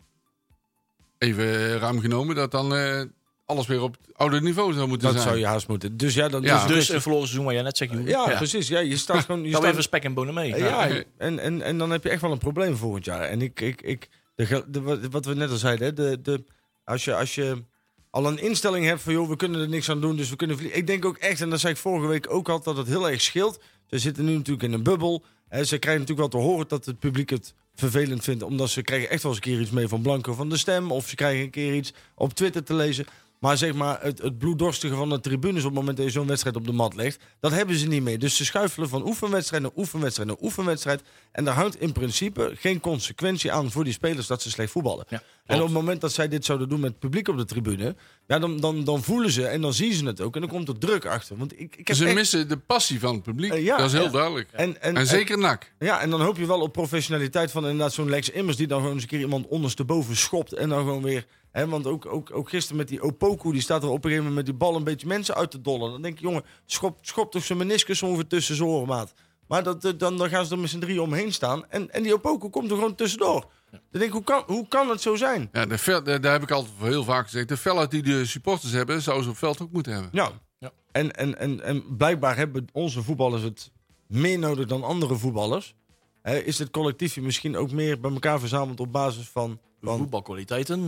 even ruim genomen, dat dan eh, alles weer op het oude niveau zou moeten Dat zijn. zou je haast moeten. Dus ja, dan Ja. dus, Dus een verloren seizoen, wat jij net zegt. Joeri. ja, precies. Ja, je staat *laughs* gewoon. Je Dan staat, even spek en bonen mee. ja, en, en, en dan heb je echt wel een probleem volgend jaar. En ik, ik, ik de, wat- wat we net al zeiden, hè, de, de, als, je, als je al een instelling hebt van joh, we kunnen er niks aan doen, dus we kunnen vliegen. Ik denk ook echt, en dat zei ik vorige week ook al, dat het heel erg scheelt. Ze zitten nu natuurlijk in een bubbel. Hè, ze krijgen natuurlijk wel te horen dat het publiek het vervelend vindt, omdat ze krijgen echt wel eens een keer iets mee van Blanco van de Stem, of ze krijgen een keer iets op Twitter te lezen. Maar zeg maar, het, het bloeddorstige van de tribunes op het moment dat je zo'n wedstrijd op de mat legt, dat hebben ze niet meer. Dus ze schuifelen van oefenwedstrijd naar oefenwedstrijd naar oefenwedstrijd. En daar hangt in principe geen consequentie aan voor die spelers dat ze slecht voetballen. En op het moment dat zij dit zouden doen met het publiek op de tribune, ja, dan, dan, dan voelen ze en dan zien ze het ook. En dan komt er druk achter. Want ik, ik heb Ze echt- missen de passie van het publiek. Eh, ja, dat is heel ja. duidelijk. en, en, En zeker NAC. ja, en dan hoop je wel op professionaliteit van inderdaad zo'n Lex Immers... die dan gewoon eens een keer iemand ondersteboven schopt en dan gewoon weer... Hè, want ook, ook, ook gisteren met die Opoku, die staat er op een gegeven moment met die bal een beetje mensen uit te dollen. Dan denk je, jongen, schop, schop toch zijn meniscus ongeveer tussen zijn oren, maat. Maar dat, dan, dan gaan ze er met z'n drie omheen staan. En, en die Opoku komt er gewoon tussendoor. Dan denk ik, hoe kan, hoe kan het zo zijn? Ja, de fel, daar daar heb ik altijd heel vaak gezegd. De felheid die de supporters hebben, zouden ze op veld ook moeten hebben. Ja. Ja. En, en, en, en blijkbaar hebben onze voetballers het meer nodig dan andere voetballers. Hè, is het collectiefje misschien ook meer bij elkaar verzameld op basis van... van Voetbalkwaliteiten.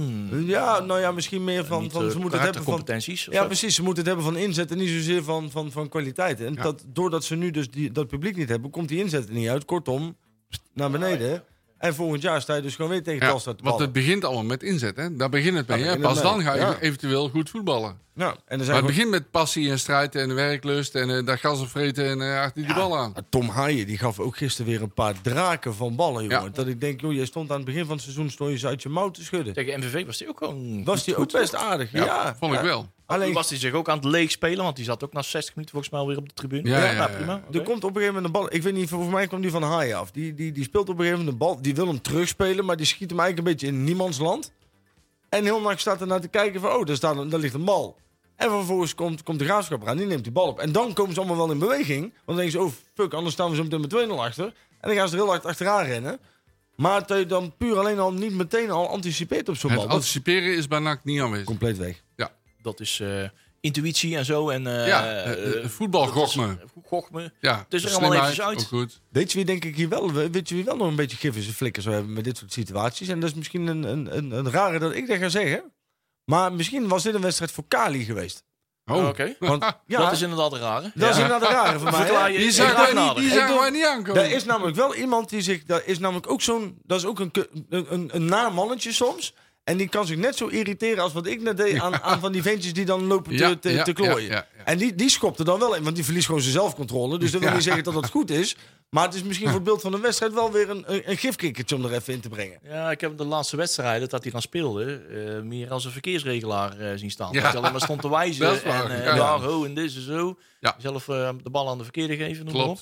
ja, nou ja, misschien meer van... Niet, van eh, ze moeten het hebben van of ja, zo. precies. Ze moeten het hebben van inzet en niet zozeer van, van, van kwaliteit. En Ja. dat, doordat ze nu dus die, dat publiek niet hebben, komt die inzet er niet uit. Kortom, naar beneden. En volgend jaar sta je dus gewoon weer tegen Ja, Telstar te want het begint allemaal met inzet. Hè? Daar begint het mee. Hè? Pas dan mee, ga je eventueel goed voetballen. Ja, en er zijn Maar het begint met passie en strijd en werklust en eh dat gas opvreten en eh achter die bal aan. Tom Haaien die gaf ook gisteren weer een paar draken van ballen, jongen. Ja. Dat ik denk, joh, jij stond aan het begin van het seizoen stond je ze uit je mouw te schudden. Tegen MVV was hij ook gewoon... Was die ook best aardig? Ja, Ja, vond ik Ja. wel. Alleen, Toen was hij zich ook aan het leeg spelen, want die zat ook na 60 minuten volgens mij alweer op de tribune. Ja, ja, nou, ja. prima. er komt op een gegeven moment een bal. Ik weet niet, volgens mij kwam die van Haaien af. Die, die, die speelt op een gegeven moment een bal. Die wil hem terugspelen, maar die schiet hem eigenlijk een beetje in niemands land. En heel nacht staat er naar te kijken van, oh, daar, staat daar ligt een bal. En vervolgens komt, komt de graafschap eraan, die neemt die bal op. En dan komen ze allemaal wel in beweging. Want dan denken ze, oh fuck, anders staan we zo meteen met 2-0 achter. En dan gaan ze er heel hard achteraan rennen. Maar dat je dan puur alleen al niet meteen al anticipeert op zo'n bal. Is anticiperen is bij NAC niet aanwezig. compleet weg. Dat is eh, intuïtie en zo. En, eh, Ja, eh, eh, voetbal is-. Ja, Het is er allemaal eventjes uit. Ook goed. Weet je wie denk ik hier wel, weet je wie wel nog een beetje gif in zijn flikker zou hebben met dit soort situaties? En dat is misschien een, een, een, een rare dat ik dat ga zeggen. Maar misschien was dit een wedstrijd voor Kali geweest. Oh, Oké. Want *laughs* ja, Dat is inderdaad rare. dat is inderdaad rare voor *laughs* mij. Je- Die zagen graag wij niet, doe- wij niet aankomen. Er is namelijk wel iemand die zich, dat is namelijk ook zo'n, dat is ook een, een, een, een naar mannetje soms. En die kan zich net zo irriteren als wat ik net deed aan, aan van die ventjes die dan lopen te, te, klooien. ja, ja, ja. En die, die schopt er dan wel in, want die verliest gewoon zijn zelfcontrole. Dus dat wil Ja. niet zeggen dat dat goed is. Maar het is misschien voor het *laughs* beeld van de wedstrijd wel weer een, een, een gifkikkertje om er even in te brengen. Ja, ik heb de laatste wedstrijden dat hij dan speelde, eh, meer als een verkeersregelaar eh, zien staan. Ja. Dat hij alleen maar stond te wijzen. *laughs* En eh, ja. ho, en dit en zo. Ja. Zelf eh, de bal aan de verkeerde geven, noem maar op.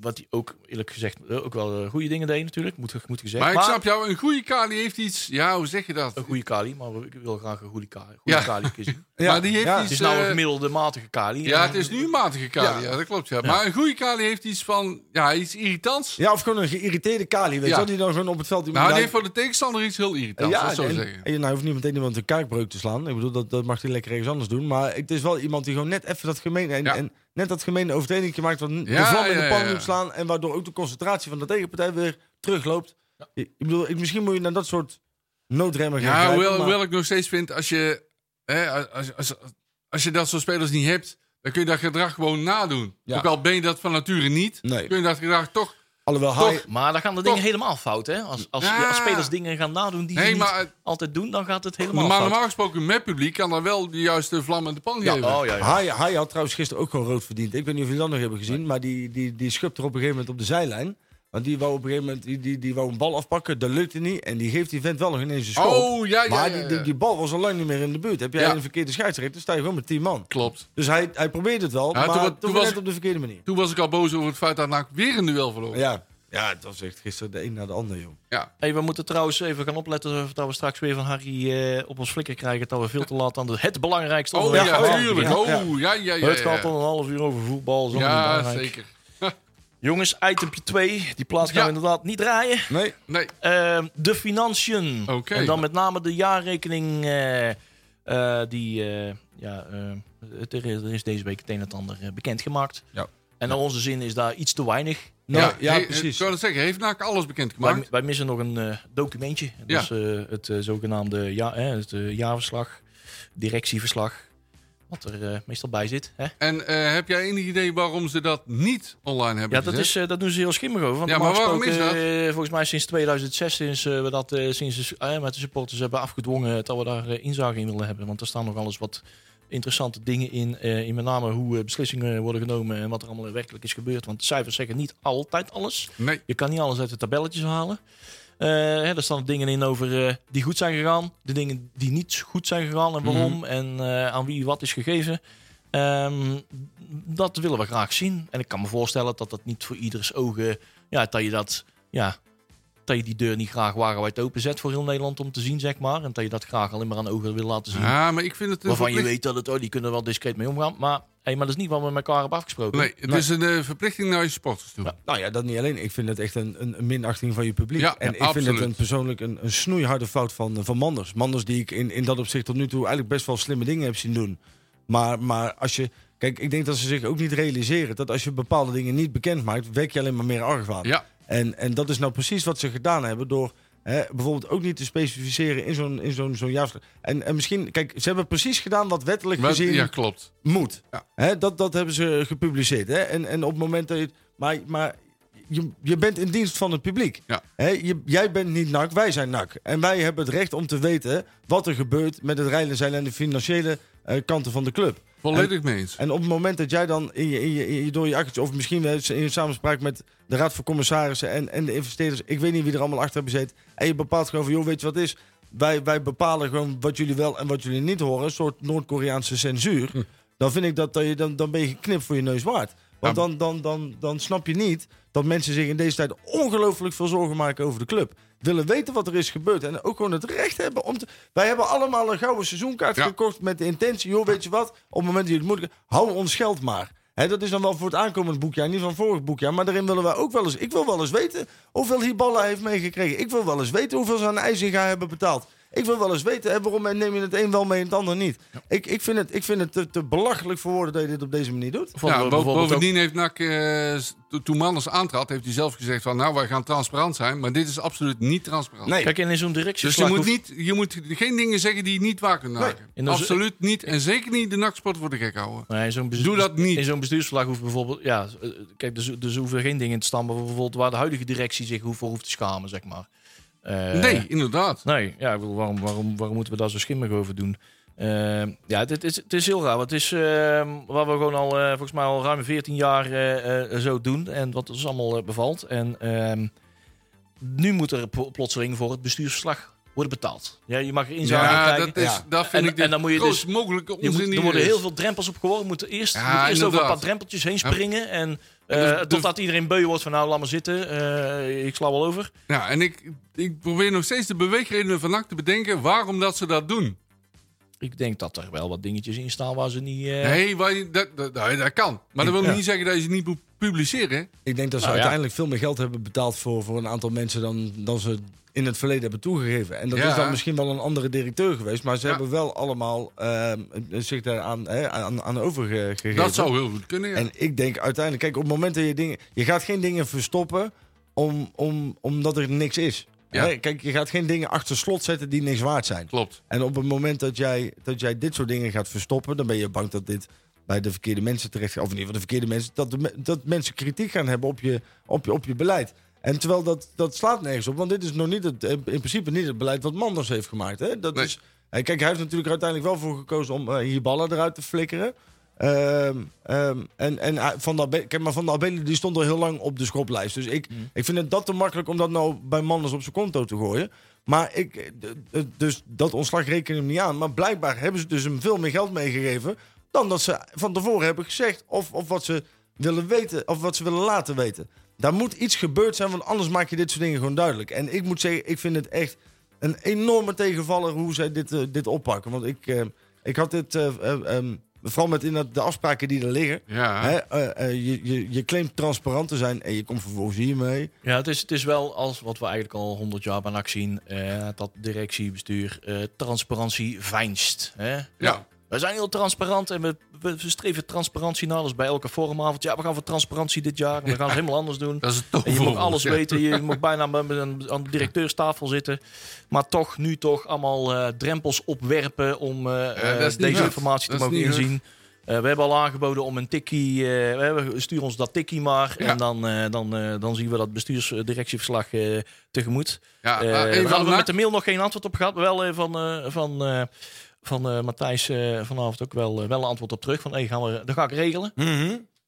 Wat hij ook, eerlijk gezegd, eh, ook wel eh, goede dingen deed natuurlijk, moet, moet gezegd. Maar ik snap jou, een goede Kali heeft iets... Ja, hoe zeg je dat? Een goede Kali, maar ik wil graag een goede Kali, goede Ja. Kali *laughs* kiezen. maar die heeft ja. iets... Het is nou een eh, gemiddelde matige Kali. Ja, En- het is nu een matige Kali. Ja. Ja, dat klopt. Ja. Maar een goede Kali heeft iets van... Ja, iets irritants. Ja, of gewoon een geïrriteerde Kali, weet Ja. je wel, die dan gewoon op het veld... Nou, die heeft voor de tegenstander iets heel irritants. ja, dat zou en, zeggen. en, nou hoeft niet meteen iemand een kaakbreuk te slaan. Ik bedoel, dat, dat mag hij lekker ergens anders doen. Maar het is wel iemand die gewoon net even dat gemene... En, Ja. en net dat gemene overtreding maakt... wat de Ja, vlam in ja, de pan ja, ja. moet slaan... en waardoor ook de concentratie van de tegenpartij weer terugloopt. Ik bedoel, ik, misschien moet je naar dat soort noodremmen gaan Ja, grijpen, hoewel, maar- hoewel ik nog steeds vind, als je, hè, als, als, als je dat soort spelers niet hebt, dan kun je dat gedrag gewoon nadoen. Ja. Ook al ben je dat van nature niet, Nee. kun je dat gedrag toch... Alhoewel Toch- hij... Maar dan gaan de Toch. dingen helemaal fout, hè? Als, als, Ja. als spelers dingen gaan nadoen die Nee, ze niet maar, altijd doen, dan gaat het helemaal Maar fout. normaal gesproken met publiek kan dan wel de juiste vlam in de pan Ja, geven. Oh ja, ja. Hij, hij had trouwens gisteren ook gewoon rood verdiend. Ik weet niet of jullie dat nog hebben gezien. Maar die, die, die schupt er op een gegeven moment op de zijlijn. Want die wou op een gegeven moment die, die, die wou een bal afpakken. Dat lukte niet. En die geeft die vent wel nog ineens een schop. Oh, ja, ja, maar ja, die, ja. die, die bal was al lang niet meer in de buurt. Heb jij Ja. een verkeerde scheidsrechter, dan sta je gewoon met 10 man. Klopt. Dus hij, hij probeerde het wel, Ja, maar toen toen, toen was net op de verkeerde manier. Toen was ik al boos over het feit dat NAC weer een duel verloor. Ja. Ja, ja het was echt gisteren de een na de ander, joh. Hey, we moeten trouwens even gaan opletten dat we straks weer van Harry eh, op ons flikker krijgen. Dat we veel te laat aan de, het belangrijkste Oh ja, tuurlijk. Ja. Oh, ja, ja, ja. Het ja, gaat dan een half uur over voetbal. Zo Ja, zeker. Jongens, itempje 2. Die plaats gaan Ja. we inderdaad niet draaien. Nee, Nee. Ehm, de financiën. Oké. En dan met name de jaarrekening eh, Eh, die, eh, ja, het, er is- deze week het een en het ander bekendgemaakt. Ja. En naar onze zin is daar iets te weinig. Nou, ja, precies. Ik zou dat zeggen, heeft NAC alles Wij, bekendgemaakt? wij missen nog een documentje. Dat Ja. is eh, het zogenaamde ja, het, jaarverslag, directieverslag. Wat er eh, meestal bij zit. Hè? En eh, heb jij enig idee waarom ze dat niet online hebben Ja, dat, gezet? is, eh, dat doen ze heel schimmig over. Want Ja, maar waarom is dat? volgens mij sinds 2006, sinds we dat sinds de, met de supporters hebben afgedwongen, dat we daar inzage in willen hebben. Want er staan nog alles wat interessante dingen in. in met name hoe beslissingen worden genomen en wat er allemaal werkelijk is gebeurd. Want de cijfers zeggen niet altijd alles. Nee. Je kan niet alles uit de tabelletjes halen. Eh, hè, er staan dingen in over eh, die goed zijn gegaan, de dingen die niet goed zijn gegaan en waarom Mhm. en eh, aan wie wat is gegeven. Ehm, dat willen we graag zien. En ik kan me voorstellen dat dat niet voor ieders ogen, ja, dat je dat, ja, dat je die deur niet graag wagenwijd openzet voor heel Nederland om te zien, zeg maar. En dat je dat graag alleen maar aan ogen wil laten zien. Ja, maar ik vind het... een waarvan je weet dat het, oh, die kunnen er wel discreet mee omgaan. Maar, hey, maar dat is niet wat we met elkaar hebben afgesproken. Nee, het is een eh, verplichting naar je supporters toe. Ja. Nou ja, dat niet alleen. Ik vind het echt een, een, een minachting van je publiek. Ja, en ja, ik vind het een, persoonlijk een, een snoeiharde fout van, van Manders. Manders die ik in, in dat opzicht tot nu toe eigenlijk best wel slimme dingen heb zien doen. Maar, maar als je... Kijk, ik denk dat ze zich ook niet realiseren dat als je bepaalde dingen niet bekend maakt, wek je alleen maar meer argwaan. Ja, En, en dat is nou precies wat ze gedaan hebben door hè, bijvoorbeeld ook niet te specificeren in zo'n in zo'n zo'n jaarverslag. En, en misschien, kijk, ze hebben precies gedaan wat wettelijk gezien ja klopt. moet. Ja. Hè, dat, dat hebben ze gepubliceerd. Hè? En, en op het moment dat je. Maar, maar je, je bent in dienst van het publiek. Ja. Hè, je, jij bent niet NAC, wij zijn NAC. En wij hebben het recht om te weten wat er gebeurt met het rijden zeilen en de financiële eh, kanten van de club. Volledig mee eens. En op het moment dat jij dan in je, in je, in je, door je akkertje, of misschien wel in samenspraak met de Raad van Commissarissen en, en de investeerders, ik weet niet wie er allemaal achter hebben gezeten, en je bepaalt gewoon van, joh, weet je wat is? Wij, wij bepalen gewoon wat jullie wel en wat jullie niet horen, een soort Noord-Koreaanse censuur. Hm. Dan vind ik dat, dat je, dan, dan ben je geknipt voor je neus waard. Want dan, dan, dan, dan snap je niet dat mensen zich in deze tijd ongelooflijk veel zorgen maken over de club. Willen weten wat er is gebeurd. En ook gewoon het recht hebben om te... Wij hebben allemaal een gouden seizoenkaart Ja. gekocht met de intentie... joh, weet je wat? Op het moment dat je het moet... hou ons geld maar. Dat is dan wel voor het aankomend boekjaar, niet van vorig boekjaar. Maar daarin willen wij ook wel eens... Ik wil wel eens weten hoeveel Hiballa heeft meegekregen. Ik wil wel eens weten hoeveel ze aan IJzinga hebben betaald. Ik wil wel eens weten hè, waarom neem je het een wel mee en het ander niet. Ik, ik vind het, ik vind het te, te belachelijk voor woorden dat je dit op deze manier doet. Ja, ook- bovendien heeft NAC, eh, s- to- toen Manders aantrad, heeft hij zelf gezegd van, nou, wij gaan transparant zijn, maar dit is absoluut niet transparant. Nee. Kijk, en in zo'n Dus directieverslag... je moet, niet, je moet geen dingen zeggen die je niet waar kunt maken. Absoluut niet. En zeker niet de NAC-sport voor de gek houden. Nee, Doe dat niet. In zo'n bestuursverslag hoeft bijvoorbeeld... Ja, eh, kijk, dus, dus hoeven geen dingen te staan... bijvoorbeeld waar de huidige directie zich voor hoeft te schamen, zeg maar. Eh, nee, inderdaad. Nee, ja, ik bedoel, waarom, waarom, waarom moeten we daar zo schimmig over doen? Eh, ja, het, is, het is heel raar. Het is eh, wat we gewoon al, eh, volgens mij al ruim 14 jaar zo doen. En wat ons allemaal bevalt. En ehm, nu moet er pl- plotseling voor het bestuursverslag worden betaald. Ja, je mag er inzage Ja, kijken. dat, is, Ja. dat vind En- ik en dan moet je dus- mogelijke Je onzin moet, er worden heel veel drempels opgeworpen. We moeten eerst, Ja, we moeten eerst over een paar drempeltjes heen springen. En En eh, dus de- totdat iedereen beu wordt van nou, laat maar zitten. eh, ik sla wel over. Ja, en ik, ik probeer nog steeds de beweegredenen van NAC te bedenken waarom dat ze dat doen. Ik denk dat er wel wat dingetjes in staan waar ze niet... eh, Nee, waar je, dat, dat, dat, dat kan. Maar dat wil Ja. niet zeggen dat je ze niet moet publiceren. Ik denk dat ze Nou, ja. uiteindelijk veel meer geld hebben betaald voor, voor een aantal mensen dan, dan ze in het verleden hebben toegegeven. En dat Ja. is dan misschien wel een andere directeur geweest, maar ze Ja. hebben wel allemaal ehm, zich daar aan, hè, aan, aan overgegeven. Dat zou heel goed kunnen, ja. En ik denk uiteindelijk, kijk, op het moment dat je dingen. Je gaat geen dingen verstoppen om, om, omdat er niks is. Ja. Kijk, je gaat geen dingen achter slot zetten die niks waard zijn. Klopt. En op het moment dat jij, dat jij dit soort dingen gaat verstoppen, dan ben je bang dat dit bij de verkeerde mensen terecht gaat. Of in ieder geval de verkeerde mensen. Dat, de, dat mensen kritiek gaan hebben op je, op je, op je beleid. En terwijl dat, dat slaat nergens op. Want dit is nog niet het, in principe niet het beleid wat Manders heeft gemaakt. Hè? Dat Nee. is, hè, kijk, hij heeft natuurlijk uiteindelijk wel voor gekozen om eh, hier ballen eruit te flikkeren. Ehm, ehm, en en hij- van der Abe- kijk, maar Van der Abelen die stond al heel lang op de schoplijst. Dus ik, ik vind het dat te makkelijk om dat nou bij Manders op zijn konto te gooien. Maar ik, eh, dus dat ontslag reken ik hem niet aan. Maar blijkbaar hebben ze dus hem veel meer geld meegegeven dan dat ze van tevoren hebben gezegd. Of, of wat ze willen weten, of wat ze willen laten weten. Daar moet iets gebeurd zijn, want anders maak je dit soort dingen gewoon duidelijk. En ik moet zeggen, ik vind het echt een enorme tegenvaller hoe zij dit, eh, dit oppakken. Want ik, eh, ik had dit eh, eh, ehm, Vooral met inderdaad de afspraken die er liggen. Ja. Hè, je, je, je claimt transparant te zijn en je komt vervolgens hiermee. Ja, het is, het is wel als wat we eigenlijk al honderd jaar bij NAC zien. eh, dat directie, bestuur, eh, transparantie veinst. Hè? Ja. We zijn heel transparant en we, we, we streven transparantie na. Dus bij elke forumavond. Ja, we gaan voor transparantie dit jaar. En we gaan het *laughs* helemaal anders doen. Dat is het En je moet alles ja. weten. Je moet bijna met een, aan de directeurstafel zitten. Maar toch, nu toch allemaal eh, drempels opwerpen om eh, eh, niet deze informatie te mogen inzien. We hebben al aangeboden om een tikkie. we stuur ons dat tikkie maar. Ja. En dan, dan, dan zien we dat bestuursdirectieverslag tegemoet. Ja, daar even hadden we met de mail nog geen antwoord op gehad. Wel van, van, van eh, Matthijs eh, vanavond ook wel, eh, wel een antwoord op terug. Van hey, gaan we, dat ga ik regelen.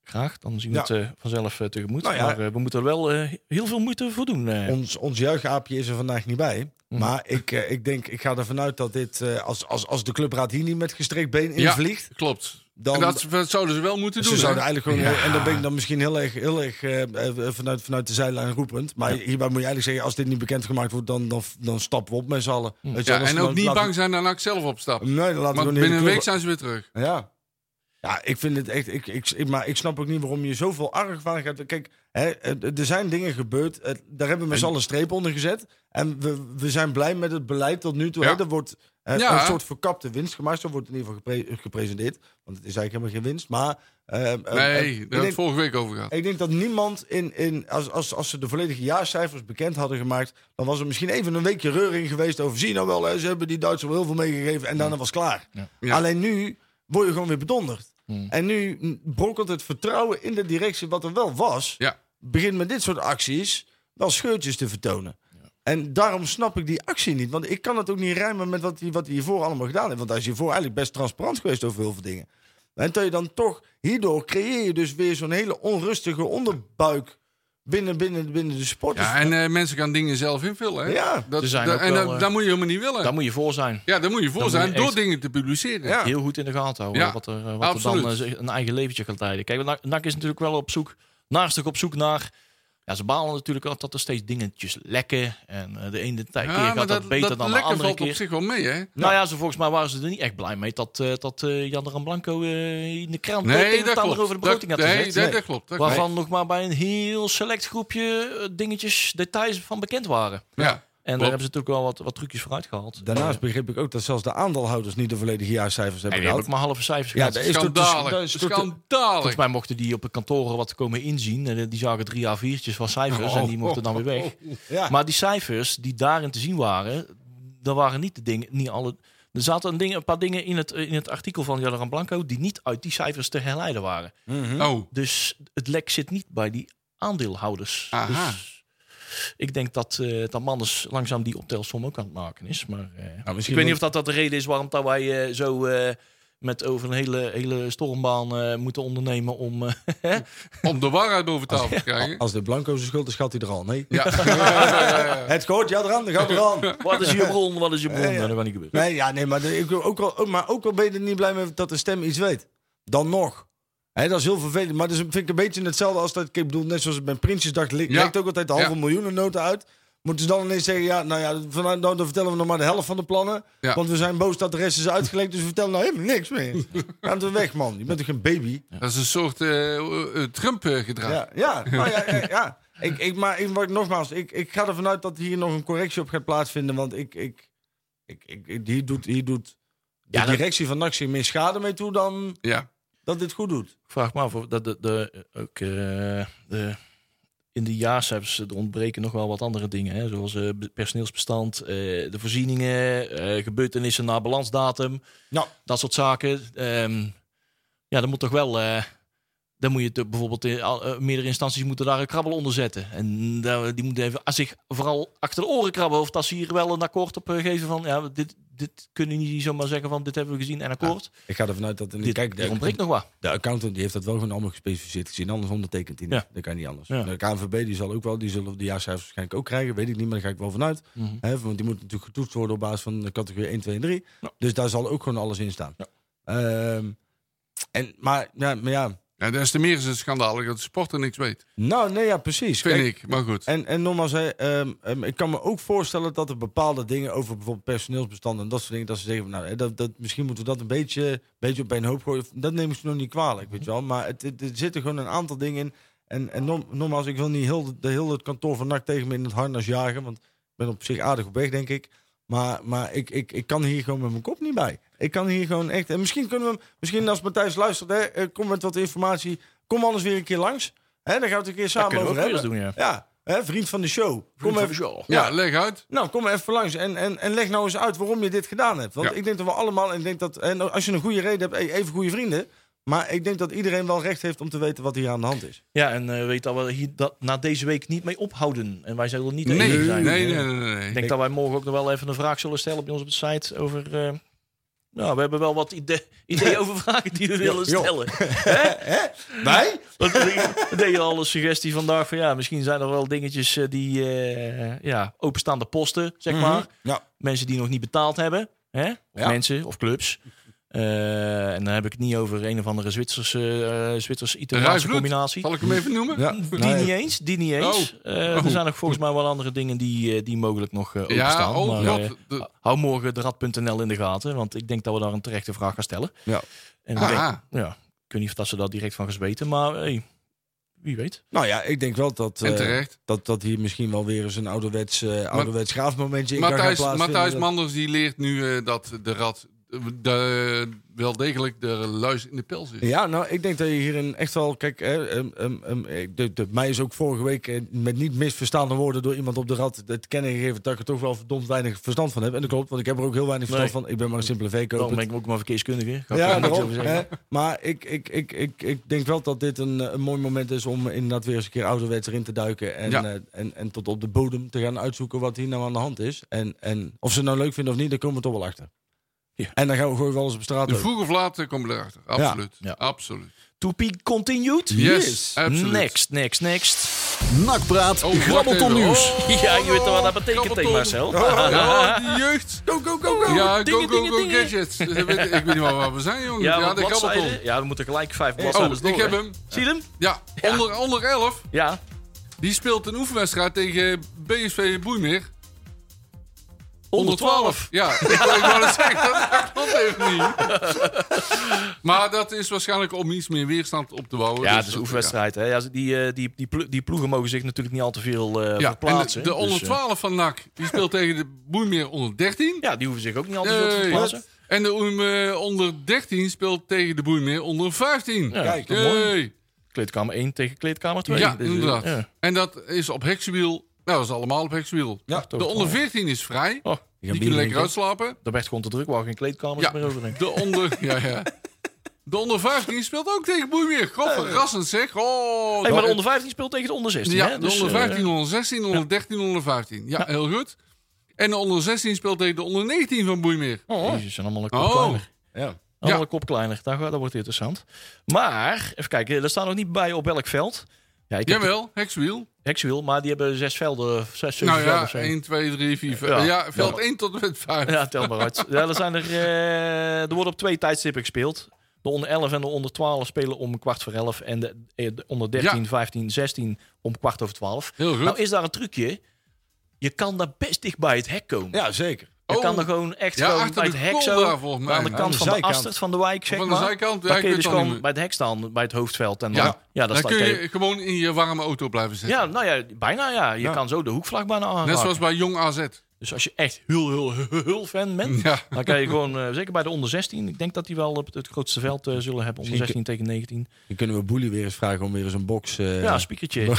Graag, dan zien we Ja. het eh, vanzelf eh, tegemoet. Nou ja. Maar eh, we moeten er wel eh, heel veel moeite voor doen. eh. Ons, ons juichaapje is er vandaag niet bij. Mhm. Maar ik, eh, ik denk, ik ga ervan uit dat dit, eh, als, als, als de clubraad hier niet met gestrekt been Ja. invliegt, Klopt. Dan... en dat, dat zouden ze wel moeten Ze doen. zouden hè? eigenlijk gewoon, Ja. en dan ben ik dan misschien heel erg, heel erg eh, eh, vanuit, vanuit de zijlijn roepend. Maar hierbij moet je eigenlijk zeggen, als dit niet bekendgemaakt wordt, dan, dan, dan stappen we op met z'n allen. Je, Ja, en dan ook niet bang zijn dat NAC zelf opstapt. Nee, dan laten we binnen een week club- zijn ze weer terug. Ja. Ja, ik vind het echt. Ik, ik, ik, maar ik snap ook niet waarom je zoveel argwaan gaat. Kijk, hè, eh, er zijn dingen gebeurd. Daar hebben we met z'n allen een streep onder gezet. En we, we zijn blij met het beleid tot nu toe. Ja. Hè. Er wordt Ja. een soort verkapte winst gemaakt. Zo wordt het in ieder geval gepre- gepresenteerd. Want het is eigenlijk helemaal geen winst. Maar. eh, eh, eh, Nee, daar hebben we vorige week over gehad. ik denk dat niemand in, in als, als, als ze de volledige jaarcijfers bekend hadden gemaakt, dan was er misschien even een weekje reuring geweest over. Zie nou wel, hè, ze hebben die Duitsers wel heel veel meegegeven en daarna was het klaar. Ja. Alleen nu word je gewoon weer bedonderd. Hmm. En nu brokkelt het vertrouwen in de directie, wat er wel was, Ja. begint met dit soort acties wel scheurtjes te vertonen. En daarom snap ik die actie niet. Want ik kan het ook niet rijmen met wat hij, wat hij hiervoor allemaal gedaan heeft. Want hij is hiervoor eigenlijk best transparant geweest over heel veel dingen. En dat je dan toch, hierdoor creëer je dus weer zo'n hele onrustige onderbuik binnen, binnen, binnen de sporters. Ja, en eh, mensen gaan dingen zelf invullen. Hè? Ja. dat, Ze zijn en wel, dat, eh, dat moet je helemaal niet willen. Daar moet je voor zijn. ja, daar moet je voor dan zijn je door dingen te publiceren. Ja. Heel goed in de gaten houden. Ja, wat er, wat er absoluut. dan eh, een eigen leventje gaat leiden. Kijk, NAC- NAC is natuurlijk wel op zoek, naastig op zoek naar. Ja, ze balen natuurlijk altijd dat er steeds dingetjes lekken. En eh, de ene tijd keer gaat dat, dat, beter dat dan de andere valt keer. op zich wel mee, hè? Nou ja, ze, volgens mij waren ze er niet echt blij mee dat, eh, dat eh, Jan de Ramblanco eh, in de krant Nee, dat klopt. over de begroting dat, had nee, dat, Nee. dat klopt. Dat Waarvan nog maar bij een heel select groepje dingetjes, details van bekend waren. Ja. En Klopt. daar hebben ze natuurlijk wel wat, wat trucjes voor uitgehaald. Daarnaast begreep ik ook dat zelfs de aandeelhouders niet de volledige jaarcijfers En hebben ook maar halve cijfers Ja, dat is Schandalig. te- Schandalig. Volgens mij mochten die op de kantoren wat komen inzien. En die zagen drie A4'tjes van cijfers en die mochten dan weer weg. *laughs* Ja. Maar die cijfers die daarin te zien waren, dat waren niet de dingen, niet alle. Er zaten een, ding, een paar dingen in het, in het artikel van Jan Blanco die niet uit die cijfers te herleiden waren. Oh, Dus het lek zit niet bij die aandeelhouders. Aha. Dus ik denk dat, eh dat Manders langzaam die optelsom ook aan het maken is. Maar eh, ik misschien weet niet of dat, dat de reden is waarom dat wij eh, zo eh, met over een hele, hele stormbaan eh, moeten ondernemen om... eh, *laughs* om de waarheid boven tafel te krijgen. Als de Blanco zijn schuld is, gaat hij er al. Nee. Ja. Het gehoord, ja, eraan, dan gaat er aan. *laughs* wat is je bron, wat is je bron? Ja, ja. Nou, dat kan niet gebeuren. Nee, ja, nee maar, de- ik, ook al, maar ook al ben je er niet blij mee dat de stem iets weet. Dan nog. Hè, dat is heel vervelend. Maar dat vind ik een beetje hetzelfde als dat. Ik bedoel, net zoals bij Prinsjesdag le- Ja. lekt ook altijd de halve Ja. miljoen nota uit. Moeten ze dan ineens zeggen, ja, nou ja, vanuit, nou, dan vertellen we nog maar de helft van de plannen. Ja. Want we zijn boos dat de rest is uitgelekt, dus we vertellen nou helemaal niks meer. *laughs* Ga er weg, man. Je bent toch geen baby? Dat is een soort eh, eh, Trump-gedrag. Ja, ja, *laughs* nou ja, ja, ja. Ik, ik, maar ik, nogmaals, ik, ik ga ervan uit dat hier nog een correctie op gaat plaatsvinden. Want ik, ik, ik, ik, ik- hier doet, hier doet de Ja, dat- directie van NAC meer schade mee toe dan Ja. Dat dit goed doet. Ik vraag me af of dat de, de, ook eh, de, in de jaarcijfers er ontbreken nog wel wat andere dingen. Hè? Zoals eh, be- personeelsbestand, eh, de voorzieningen, eh, gebeurtenissen na balansdatum. Nou, Dat soort zaken. Ehm, ja, dan moet toch wel... eh, dan moet je het bijvoorbeeld eh, meerdere instanties moeten daar een krabbel onder zetten. En die moeten even zich vooral achter de oren krabben. Of dat ze hier wel een akkoord op eh, geven van... Ja, dit, dit kunnen niet zomaar zeggen van dit hebben we gezien en akkoord. ik ga ervan uit dat... In, dit, kijk, er ontbreekt nog wat. de accountant die heeft dat wel gewoon allemaal gespecificeerd gezien. Anders ondertekent hij niet. Ja. Dat kan niet anders. Ja. De KNVB die zal ook wel, die zullen de jaarcijfers waarschijnlijk ook krijgen. Weet ik niet, maar daar ga ik wel vanuit. Hè, want die moet natuurlijk getoetst worden op basis van de categorie 1, 2 en 3. Ja. Dus daar zal ook gewoon alles in staan. Ehm, en, maar, ja, maar ja, Ja, des te meer is het schandalig dat de sporter niks weet. Nou, nee, ja, precies. Vind Kijk, ik, maar goed. En, en nogmaals, hè, ehm, ehm, ik kan me ook voorstellen dat er bepaalde dingen over bijvoorbeeld personeelsbestanden en dat soort dingen, dat ze zeggen, van, nou, hè, dat, dat, misschien moeten we dat een beetje, beetje op een hoop gooien. Dat neem ik ze nog niet kwalijk, weet je wel. Maar het, het- er zitten gewoon een aantal dingen in. En, en nogmaals, ik wil niet heel, de, heel het kantoor van NAC tegen me in het harnas jagen, want ik ben op zich aardig op weg, denk ik. Maar, maar ik, ik, ik kan hier gewoon met mijn kop niet bij. Ik kan hier gewoon echt. En misschien kunnen we hem, misschien als Matthijs luistert, hè, eh, kom met wat informatie. Kom anders weer een keer langs. Hè, dan gaan we het een keer samen over hebben. doen, ja. Ja, hè, vriend van de show. Kom even. ja, leg uit. Nou, kom even langs en, en, en leg nou eens uit waarom je dit gedaan hebt. Want Ja. ik denk dat we allemaal, en ik denk dat, en als je een goede reden hebt, hey, even goede vrienden. Maar ik denk dat iedereen wel recht heeft om te weten wat hier aan de hand is. Ja, en eh, weet dat we hier dat na deze week niet mee ophouden. En wij zullen niet Nee, zijn. nee, nee. nee, nee. Ik denk dat wij morgen ook nog wel even een vraag zullen stellen bij ons op de site over... eh, nou, we hebben wel wat ide *laughs* ideeën *laughs* over vragen die we willen stellen. *laughs* Hè? Wij? We deden al een suggestie vandaag van ja, misschien zijn er wel dingetjes eh, die eh, ja, openstaande posten, zeg maar. Ja. Mensen die nog niet betaald hebben. Hè? Of Ja. mensen of clubs. Eh, en dan heb ik het niet over een of andere Zwitserse, eh Zwitserse-Italiaanse combinatie. Zal ik hem even noemen? ja. Die Nee. niet eens, die niet eens. Eh, Oh. Er zijn nog volgens mij wel andere dingen die, eh, die mogelijk nog eh Ja, openstaan. oh, maar, eh, de- hou morgen de rad.nl in de gaten, want ik denk dat we daar een terechte vraag gaan stellen. Ja. En Aha. denk, ja, ik weet niet of dat ze dat direct van gaan weten, maar hey, wie weet. Nou ja, ik denk wel dat, eh, dat, dat hier misschien wel weer eens een ouderwets, eh ouderwets graafmomentje in kan gaan plaatsvinden. Matthijs Manders die leert nu eh, dat de rat eh, de, wel degelijk de luis in de pels is. Ja, nou, ik denk dat je hier een echt wel... Kijk, hè, ehm, ehm, ehm, de, de, mij is ook vorige week eh, met niet misverstaande woorden... door iemand op de rad het kennen gegeven... dat ik er toch wel verdomd weinig verstand van heb. En dat klopt, want ik heb er ook heel weinig verstand Nee. van. Ik ben maar een simpele veekoper. ben ik ook maar verkeerskundige. Ga ik Ja, niks daarom, over zeggen. hè. Maar ik, ik, ik, ik, ik denk wel dat dit een, eh, een mooi moment is... om inderdaad weer eens een keer ouderwets erin te duiken... en, Ja. eh, en, en tot op de bodem te gaan uitzoeken wat hier nou aan de hand is. En, en of ze het nou leuk vinden of niet, daar komen we toch wel achter. Ja. En dan gaan we gewoon wel eens op straat vroeg of laat eh, komen we erachter. Absoluut. Ja. Absoluut. To be continued? Yes, absoluut. Next, next, next. Nakpraat, Oh, grabbelton nieuws. Oh, *laughs* Ja, je weet wel wat dat betekent tegen Marcel. Ja, die jeugd. Go, go, go, go! Ja, go, go, go, dingen. gadgets. Ik weet, ik weet niet waar waar we zijn, jongen. Ja, de grabbelton. Ja, we moeten gelijk vijf Oh, bladzijden door. ik heb hem. Zie je hem? Ja, onder, onder 11. Ja. Die speelt een oefenwedstrijd tegen BSV Boeimeer. Onder 12. Ja, ik, ik wou net zeggen, dat klopt even niet. maar dat is waarschijnlijk om iets meer weerstand op te bouwen. Ja, Dus het is een oefenwedstrijd. Hè. Ja, die, eh, die, die, plo- die ploegen mogen zich natuurlijk niet al te veel eh Ja, ja en verplaatsen. de, de onder Dus, eh, 12 van NAC, die speelt tegen de Boeimeer onder 13. ja, die hoeven zich ook niet al te veel te Nee. verplaatsen. En de eh, onder 13 speelt tegen de Boeimeer onder 15. Ja, Kijk, mooi. Kleedkamer 1 tegen kleedkamer 2. Ja, Dus, eh, inderdaad. ja. En dat is op heksenwiel. Nou, dat is allemaal op heksenwiel. Ja, de onder 14 is vrij. Oh, Die kunnen lekker uitslapen. daar werd gewoon te druk, waar geen kleedkamers Ja, meer over. de onder... Ja, ja. De onder 15 speelt ook tegen Boeimeer. God, verrassend zeg. Oh, Hey, maar de onder 15 speelt tegen de onder 16. Ja, hè? de Dus, onder eh, 15, onder 16, onder 13, onder 15. Ja, Ja. heel goed. En de onder 16 speelt tegen de onder 19 van Boeimeer. Oh, Jezus, zijn allemaal een kop Oh. kleiner. Ja. Allemaal Ja. een kop kleiner. Dat, gaat- dat wordt interessant. Maar, even kijken, er staat nog niet bij op welk veld. Ja, ik heb Jawel, hekswiel. Hexwiel, maar die hebben zes velden, zes, zeven Nou velden ja, of zo. 1, 2, 3, 4, 5. Ja. Ja, veld Ja. 1 tot en met 5. Ja, tel maar uit. *laughs* Ja, er, zijn er, eh, er worden op twee tijdstippen gespeeld. De onder 11 en de onder 12 spelen om kwart voor 11. En de, eh, de onder 13, Ja. 15, 16 om kwart over 12. Heel goed. Nou is daar een trucje. Je kan daar best dicht bij het hek komen. ja, zeker. Je Oh. kan er gewoon echt Ja, gewoon bij het hek zo. volgens mij. aan de Aan kant de van de zijkant. astert van de wijk, zeg Van maar. de zijkant, ja, ik kun je dus gewoon niet bij het hek staan, bij het hoofdveld. En dan, Ja. ja, Dan kun je gewoon in je warme auto blijven zitten. Ja, nou ja, bijna ja. Je kan zo de hoekvlag bijna aanraken. Net zoals bij Jong AZ. Dus als je echt heel, heel, heel, heel fan bent, Ja. dan kan je gewoon, eh, zeker bij de onder 16, ik denk dat die wel op het, grootste veld eh, zullen hebben. Onder 16 tegen 19. Dan kunnen we Boelie weer eens vragen om weer eens een box... eh, Ja, spiekertje. *laughs*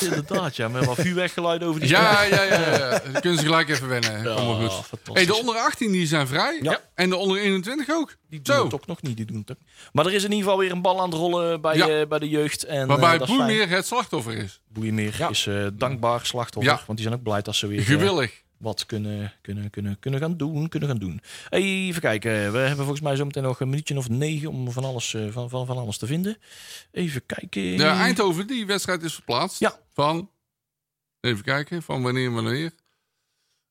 Inderdaad, ja. Met wat vuurweggeluid over die Ja, ja, ja. ja. Dan kunnen ze gelijk even wennen. Kom maar goed. Hey, de onder 18 die zijn vrij. Ja. En de onder 21 ook. Die doen Zo. het ook nog niet, die doen het ook. Maar er is in ieder geval weer een bal aan het rollen bij, Ja. eh, bij de jeugd. En, Waarbij eh, is fijn. Boeimeer het slachtoffer is. Boeimeer Ja. is eh, dankbaar slachtoffer. Ja. Want die zijn ook blij dat ze weer eh, Gewillig. wat kunnen, kunnen, kunnen, kunnen gaan doen. Kunnen gaan doen. Even kijken. We hebben volgens mij zometeen nog een minuutje of negen om van alles, eh, van, van, van alles te vinden. Even kijken. De Eindhoven, die wedstrijd is verplaatst. Ja. Van, even kijken, van wanneer, wanneer.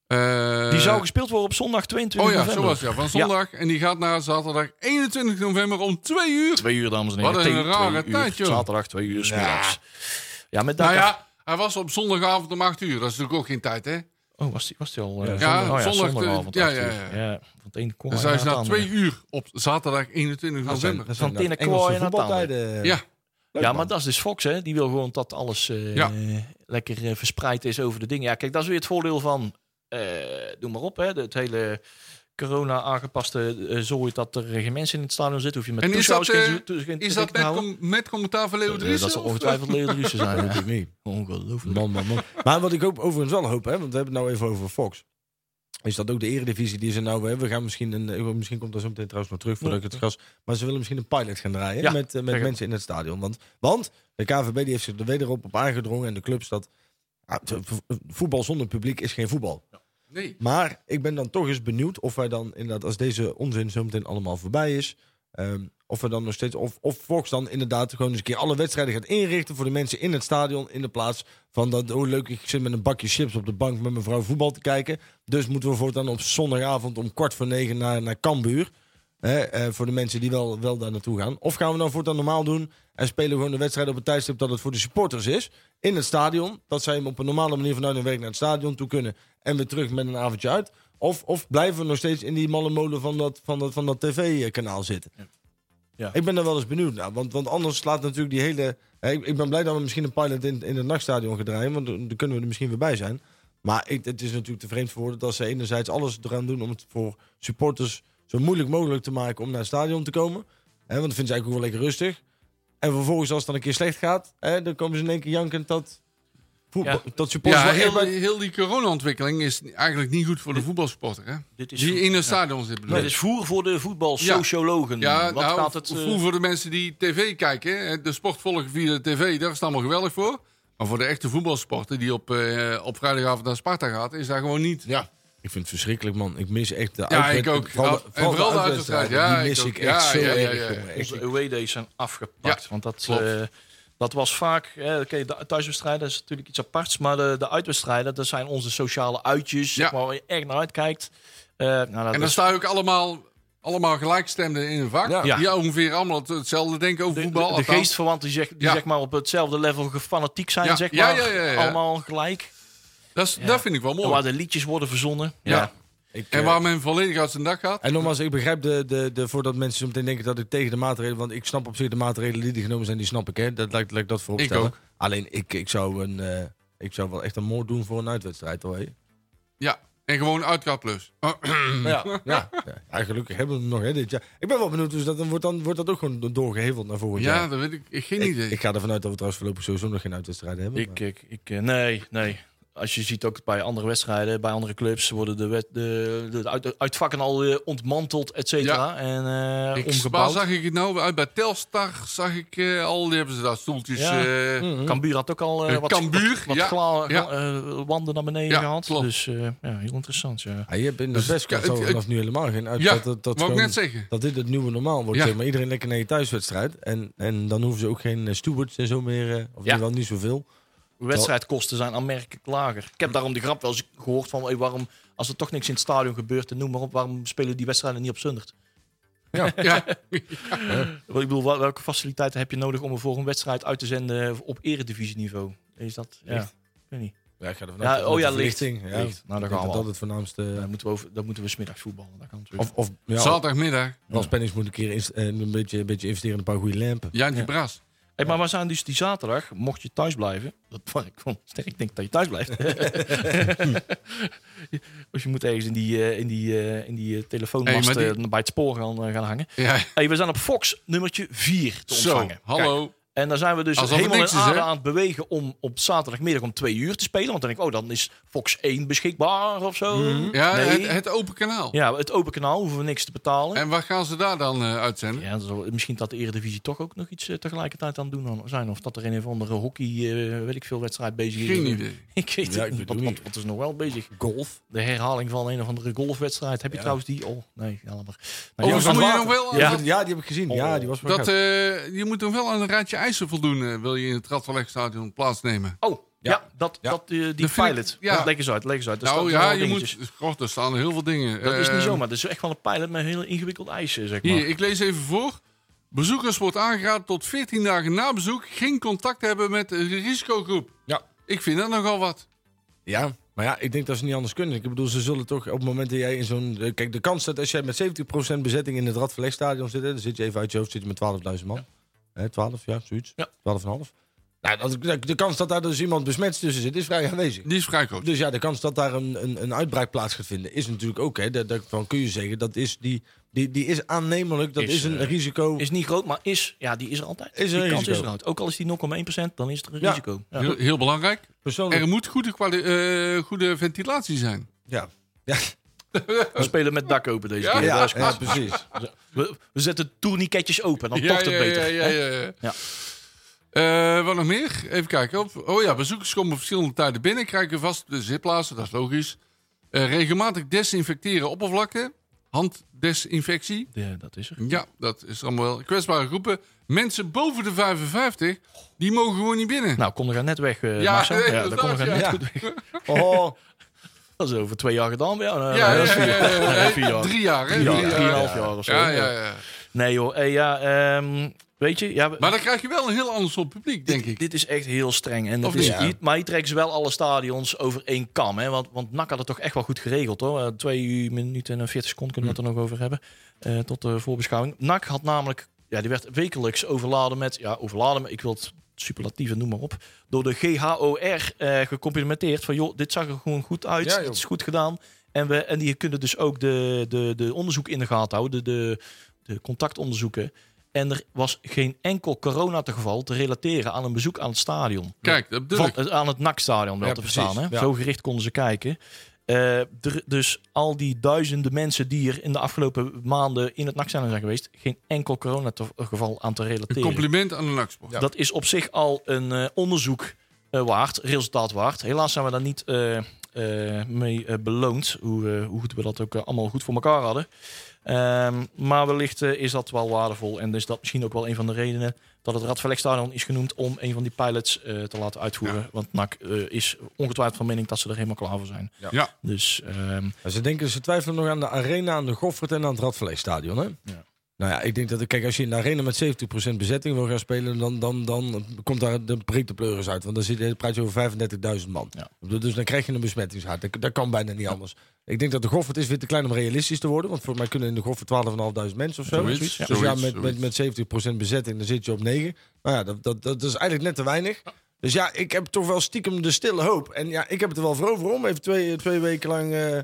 Eh, Die zou gespeeld worden op zondag 22 Oh ja, november. zo was het, ja. Van zondag. En die gaat naar zaterdag 21 november om 2 uur. Twee uur, dames en heren. Wat een Tegen rare twee tijd, joh. Zaterdag, twee uur, s Ja. middags. Ja, met Nou dank ja, hij was op zondagavond om 8 uur. Dat is natuurlijk ook geen tijd, hè? Oh, was die, was die al? eh, Ja, zondag, oh, ja, zondag, zondagavond. ja, acht ja, uur. ja. ja. Van het ene Dus hij is naar na het 2 andere. uur op zaterdag 21 Dat zijn- november. dat zijn Van dat Tennekooi Engelse en naar voetbaltijden. Ja. Leuk, Ja, man. maar dat is dus Fox, hè? Die wil gewoon dat alles eh, Ja. lekker eh, verspreid is over de dingen. Ja, kijk, dat is weer het voordeel van, eh doe maar op, hè? Het hele corona-aangepaste eh zooi dat er geen mensen in het stadion zitten. Hoef je met En is dat, geen, eh, geen Is dat met, com- met commentaar van Leo Eh, Driessen? Dat zal eh? ongetwijfeld Leo Driessen zijn. Ja. *laughs* niet. Ongelooflijk. Man, man, man. Maar wat ik ook overigens wel hoop, hè, want we hebben het nou even over Fox. Is dat ook de eredivisie die ze nou hebben? We gaan misschien, een, eh, misschien komt dat zo meteen trouwens nog terug voordat ik het gas. Maar ze willen misschien een pilot gaan draaien Ja, met, eh, met mensen in het stadion. Want, want de KVB die heeft zich er wederop op aangedrongen en de clubs dat ah, voetbal zonder publiek is geen voetbal. Nee. Maar ik ben dan toch eens benieuwd of wij dan inderdaad, als deze onzin zo meteen allemaal voorbij is, ehm, of we dan nog steeds, of, of Fox dan inderdaad gewoon eens een keer alle wedstrijden gaat inrichten voor de mensen in het stadion, in de plaats van dat, oh leuk, ik zit met een bakje chips op de bank met mijn vrouw voetbal te kijken. Dus moeten we voortaan op zondagavond om kwart voor negen naar, naar Cambuur. Hè, eh, voor de mensen die wel, wel daar naartoe gaan. Of gaan we nou voortaan normaal doen en spelen we gewoon de wedstrijd op het tijdstip dat het voor de supporters is. In het stadion. Dat zij op een normale manier vanuit hun werk naar het stadion toe kunnen. En weer terug met een avondje uit. Of, of blijven we nog steeds in die malle molen van dat, van dat, van dat tv-kanaal zitten. Ja. Ik ben daar wel eens benieuwd naar. Want, want anders slaat natuurlijk die hele... hè, Ik, ik ben blij dat we misschien een pilot in, in het nachtstadion gaan draaien. Want dan dan kunnen we er misschien weer bij zijn. Maar ik, het is natuurlijk te vreemd voor woorden dat ze enerzijds alles eraan doen om het voor supporters zo moeilijk mogelijk te maken om naar het stadion te komen. Hè, want dat vinden ze eigenlijk ook wel lekker rustig. En vervolgens, als het dan een keer slecht gaat, hè, dan komen ze in één keer jankend dat, voetbal, Ja. dat supporters Ja, heel, bij- heel die corona-ontwikkeling is eigenlijk niet goed voor de voetbalsporter. Hè? Dit is, Die in een stadion zit. bedoel dit is voer voor de voetbalsociologen. Ja, Wat nou, gaat het... v- eh, voor de mensen die tv kijken, hè, de sport volgen via de tv, daar is het allemaal geweldig voor. Maar voor de echte voetbalsporter die op, eh, op vrijdagavond naar Sparta gaat, is daar gewoon niet. Ja, ik vind het verschrikkelijk, man. Ik mis echt de Ja, ik ook. Vooral de, vooral de uitwedstrijden, uitwedstrijd. Ja, die ik mis ik echt Ja, zo ja, ja, erg, onze away days zijn afgepakt. Ja, want dat, eh, dat was vaak... eh, de thuiswedstrijden is natuurlijk iets aparts. Maar de, de uitwedstrijden, dat zijn onze sociale uitjes. Ja. Zeg maar, waar je echt naar uitkijkt. Nou, dat En dan is- staan ook allemaal, allemaal gelijkstemden in een vak. Ja. Die ongeveer allemaal hetzelfde denken over de, voetbal. de, de geestverwanten die, zeg, die Ja. zeg maar op hetzelfde level fanatiek zijn, Ja, zeg ja, maar. ja, ja, ja. Allemaal gelijk. Dat, is, Ja. dat vind ik wel En mooi. waar de liedjes worden verzonnen. Ja. Ja. Ik, En eh, waar men volledig uit zijn dak gaat. En nogmaals, ik begrijp de, de, de, voordat mensen zo meteen denken dat ik tegen de maatregelen... Want ik snap op zich de maatregelen die genomen zijn, die snap ik. Hè. Dat lijkt, lijkt dat voorop Ik ook. Alleen, ik, ik, zou een, eh, ik zou wel echt een moord doen voor een uitwedstrijd. Hoor. hè. Ja, en gewoon uitkaatplus. Oh, *clears throat* Ja, ja. ja, gelukkig hebben we hem nog hè, dit jaar. Ik ben wel benieuwd, dus dat, dan, wordt, dan wordt dat ook gewoon doorgeheveld naar volgend ja, jaar. dat weet ik. ik geen Ik, idee. ik ga ervan uit dat we trouwens voorlopig sowieso nog geen uitwedstrijden hebben. Ik, ik, ik, eh, nee, nee. Als je ziet ook bij andere wedstrijden, bij andere clubs, worden de, wet, de, de, uit, uitvakken al eh, ontmanteld, et cetera. En eh Ik, waar omgebouwd. zag ik het nou? Uit bij Telstar zag ik eh, al, die hebben ze daar stoeltjes. Ja. eh, Mhm. Cambuur had ook al wat, Cambuur, wat, wat ja, gla- ja. eh, wanden naar beneden Ja, gehad. klopt. Dus eh, ja, heel interessant. Ja. Ja, je hebt in de Dus best vanaf nu helemaal geen uit ja, dat, dat, dat, wou ik gewoon- net zeggen. dat dit het nieuwe normaal wordt. Ja. Zeg maar iedereen lekker naar je thuiswedstrijd. En, en dan hoeven ze ook geen stewards en zo meer. of wel niet zoveel. Wedstrijdkosten zijn aanmerkelijk lager. Ik heb daarom de grap wel eens gehoord van hey, waarom, als er toch niks in het stadion gebeurt, en noem maar op, waarom spelen die wedstrijden niet op Zundert? *laughs* Ja, Ik bedoel, wel- welke faciliteiten heb je nodig om er voor een wedstrijd uit te zenden op eredivisieniveau? Is dat? Ja, ik weet niet. Ja, ik ga ervan Ja, uit dat oh de ja, licht. Ja, Licht. Nou, daar denk gaan we dat het voornaamste... Dan moeten we, over, dan moeten we smiddags voetballen. Dat kan natuurlijk. of, of ja, zaterdagmiddag. als Pennings moet een keer een, beetje, een beetje investeren in een paar goede lampen. Jantje Braas. Hey, maar we zijn dus die zaterdag, mocht je thuis blijven. Dat vond ik sterk. Ik denk dat je thuis blijft. *laughs* Als je moet ergens in die, eh, in die, eh, in die eh, telefoonmast Hey, maar die- bij het spoor gaan, gaan hangen. Ja, Hey, we zijn op Fox nummertje 4 te zo. ontvangen. Hallo. En daar zijn we dus Alsof helemaal is, aan het bewegen om op zaterdagmiddag om twee uur te spelen. Want dan denk ik, oh, dan is Fox 1 beschikbaar of zo. Ja, Nee. het, het open kanaal. Ja, het open kanaal, hoeven we niks te betalen. En waar gaan ze daar dan eh, uitzenden? Ja, dat misschien dat de Eredivisie toch ook nog iets eh, tegelijkertijd aan het doen dan zijn. Of dat er een of andere hockey, eh, weet ik veel, wedstrijd bezig is. Geen idee. *laughs* ik weet Ja, niet. Wat, het wat, wat is nog wel bezig? Golf. De herhaling van een of andere golfwedstrijd. Heb je Ja. trouwens die? Oh, nee, jammer. Nou, Oh, die was je nog wel... Ja. Ja, ja, die heb ik gezien. Ja, die was wel Dat, eh, je moet nog wel aan een raadje eisen voldoen, eh, wil je in het Radverlegstadion plaatsnemen. Oh, Ja, dat, Ja. dat, eh, die Dat vind ik- pilot. ja. Ja. Leg eens uit, leg eens uit. Er nou staan ja, je dingetjes. moet... God, er staan heel veel dingen. Dat is niet Eh, zomaar. Dat is echt wel een pilot met heel ingewikkeld eisen, zeg maar. Hier, ik lees even voor. Bezoekers wordt aangeraden tot 14 dagen na bezoek geen contact hebben met de risicogroep. Ja. Ik vind dat nogal wat. Ja, maar ja, ik denk dat ze niet anders kunnen. Ik bedoel, ze zullen toch op het moment dat jij in zo'n... Kijk, de kans dat als jij met 70% bezetting in het Radverlegstadion zit... dan zit je even uit je hoofd, zit je met 12.000 man. Hè, 12, ja, zoiets. Ja. 12,5. Nou, dat, de, de kans dat daar dus iemand besmet tussen zit, is vrij aanwezig. Die is vrij groot. Dus ja, de kans dat daar een, een, een uitbraak plaats gaat vinden, is natuurlijk ook... Hè, dat, daarvan kun je zeggen, dat is, die, die, die is aannemelijk, dat is, Is, een eh, risico... Is niet groot, maar is, ja, die is er altijd. Is die een kans risico. is altijd. Ook al is die 0,1%, dan is er een Ja. risico. Ja. Heel, heel belangrijk. persoonlijk... Er moet goede, eh, goede ventilatie zijn. ja. Ja, We spelen met dak open deze Ja, keer. ja, Dat is ja, precies. We, we zetten tourniquetjes open, dan Ja, tocht het beter. Ja, ja, ja, ja. Ja. Eh, wat nog meer? Even kijken. Op. Oh ja, bezoekers komen op verschillende tijden binnen. Krijgen vast de zitplaatsen, dat is logisch. Eh, regelmatig desinfecteren oppervlakken. Handdesinfectie. Ja, dat is er. Ja, dat is allemaal wel. Kwetsbare groepen. Mensen boven de 55, die mogen gewoon niet binnen. Nou, kom er net weg, eh Ja, Marcel. nee, Ja, dat dan kom er net ja. goed weg. *laughs* Oh, Dat is over twee jaar gedaan ja, vier. *laughs* vier jaar. Drie jaar, hè? Drie jaar, drieënhalf jaar of zo. Ja, ja, ja. Nee joh, hey, ja, ehm, weet je, ja, Maar dan krijg je wel een heel ander soort publiek, denk ik. Dit is echt heel streng. En dat is? Ja. maar hier trekken ze wel alle stadions over één kam. Hè? Want, want NAC had het toch echt wel goed geregeld. hoor. Eh, Twee minuten en 40 seconden kunnen we het er nog over hebben. eh, tot de voorbeschouwing. NAC had namelijk, ja, die werd wekelijks overladen met, ja, overladen met, ik wil het superlatieve, noem maar op. Door de GHOR eh gecomplimenteerd van, joh, dit zag er gewoon goed uit. Ja, het is goed gedaan. En, we, en die kunnen dus ook de, de, de onderzoek in de gaten houden. De, de, de contactonderzoeken. En er was geen enkel coronageval te relateren aan een bezoek aan het stadion. Kijk, dat bedoel Van, ik. aan het NAC-stadion wel Ja, te precies, verstaan. Hè? ja. Zo gericht konden ze kijken. Eh, er- dus al die duizenden mensen die er in de afgelopen maanden in het NAC-stadion zijn geweest, geen enkel coronageval aan te Een relateren. compliment aan de. Ja. Dat is op zich al een eh, onderzoek eh, waard, resultaat waard. Helaas zijn we daar niet eh, eh, mee beloond, hoe, eh, hoe goed we dat ook allemaal goed voor elkaar hadden. Ehm, maar wellicht is dat wel waardevol en is dat misschien ook wel een van de redenen dat het Radverlegstadion is genoemd om een van die pilots eh, te laten uitvoeren. Want NAC eh, is ongetwijfeld van mening dat ze er helemaal klaar voor zijn. Ja. Dus ehm, Ze denken, ze twijfelen nog aan de arena, aan de Goffert en aan het Radverlegstadion, hè? Ja. Nou ja, ik denk dat, kijk, als je in de arena met 70% bezetting wil gaan spelen, dan, dan, dan komt daar de breekt de pleuris uit. Want dan zit je, praat je over 35.000 man. Ja. Dus dan krijg je een besmettingshaard. Dat, dat kan bijna niet anders. Ik denk dat de Goffert is weer te klein om realistisch te worden. Want voor mij kunnen in de Goffert 12.500 mensen of zo. Zoiets, Dus zoiets, ja, met, met, met 70% bezetting, dan zit je op 9. Nou ja, dat, dat, dat is eigenlijk net te weinig. Dus ja, ik heb toch wel stiekem de stille hoop. En ja, ik heb het er wel voor over om even twee, twee weken lang... eh,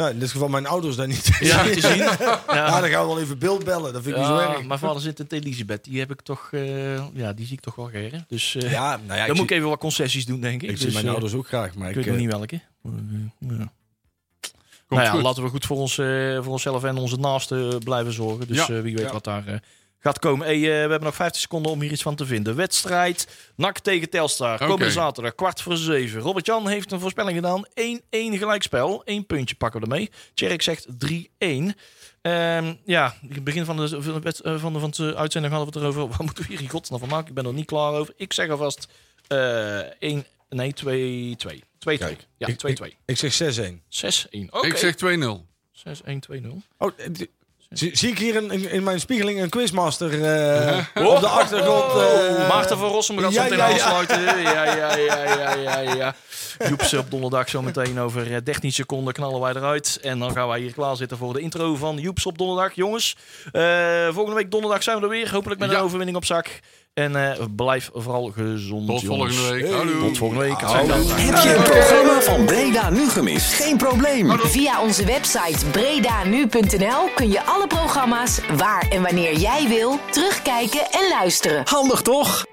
ja, in dit geval mijn ouders daar niet te ja, zien. *laughs* te zien. Ja, Ja. dan gaan we wel even beeld bellen. Dat vind ik niet zo erg. mijn vader zit in het Elisabeth. Die heb ik toch, eh, ja, die zie ik toch wel geren. Dus eh, Ja, nou ja, dan ik, moet zie, ik even wat concessies doen, denk ik. ik zie Dus, mijn eh, ouders ook graag. Maar Ik weet nog niet welke. Ja. Komt nou ja, goed. laten we goed voor, ons, voor onszelf en onze naasten blijven zorgen. Dus wie weet wat daar gaat komen. Hey, eh, we hebben nog 15 seconden om hier iets van te vinden. Wedstrijd NAC tegen Telstar. Oké. Komende zaterdag, kwart voor zeven. Robert-Jan heeft een voorspelling gedaan. 1-1 gelijkspel. Eén puntje pakken we ermee. Tjerk zegt 3-1. Ehm, ja, in het begin van de, van de, wed- eh, van de, van de uitzending hadden we het erover. Wat moeten we hier in godsnaam van maken? Ik ben er niet klaar over. Ik zeg alvast eh 1... Nee, 2-2. 2-2. Kijk, Ja, ik- 2-2. ik zeg 6-1. 6-1. Oké. Ik zeg 2-0. 6-1-2-0. Oh, eh, d- zie, zie ik hier in, in, in mijn spiegeling een quizmaster eh, op de achtergrond? eh, Maarten van Rossum gaat ja, zo meteen ja, ja. aansluiten. *laughs* Ja, ja, ja, ja, ja, ja. Joeps op donderdag zo meteen over eh, 13 seconden knallen wij eruit. En dan gaan wij hier klaar zitten voor de intro van Joeps op donderdag. Jongens, eh, volgende week donderdag zijn we er weer. Hopelijk met Ja. een overwinning op zak. En eh, blijf vooral gezond, Tot volgende week. Hey. Hallo. Tot volgende week. Houdoe. Heb je een programma van Breda nu gemist? Geen probleem. Via onze website bredanu.nl kun je alle programma's waar en wanneer jij wil terugkijken en luisteren. Handig toch?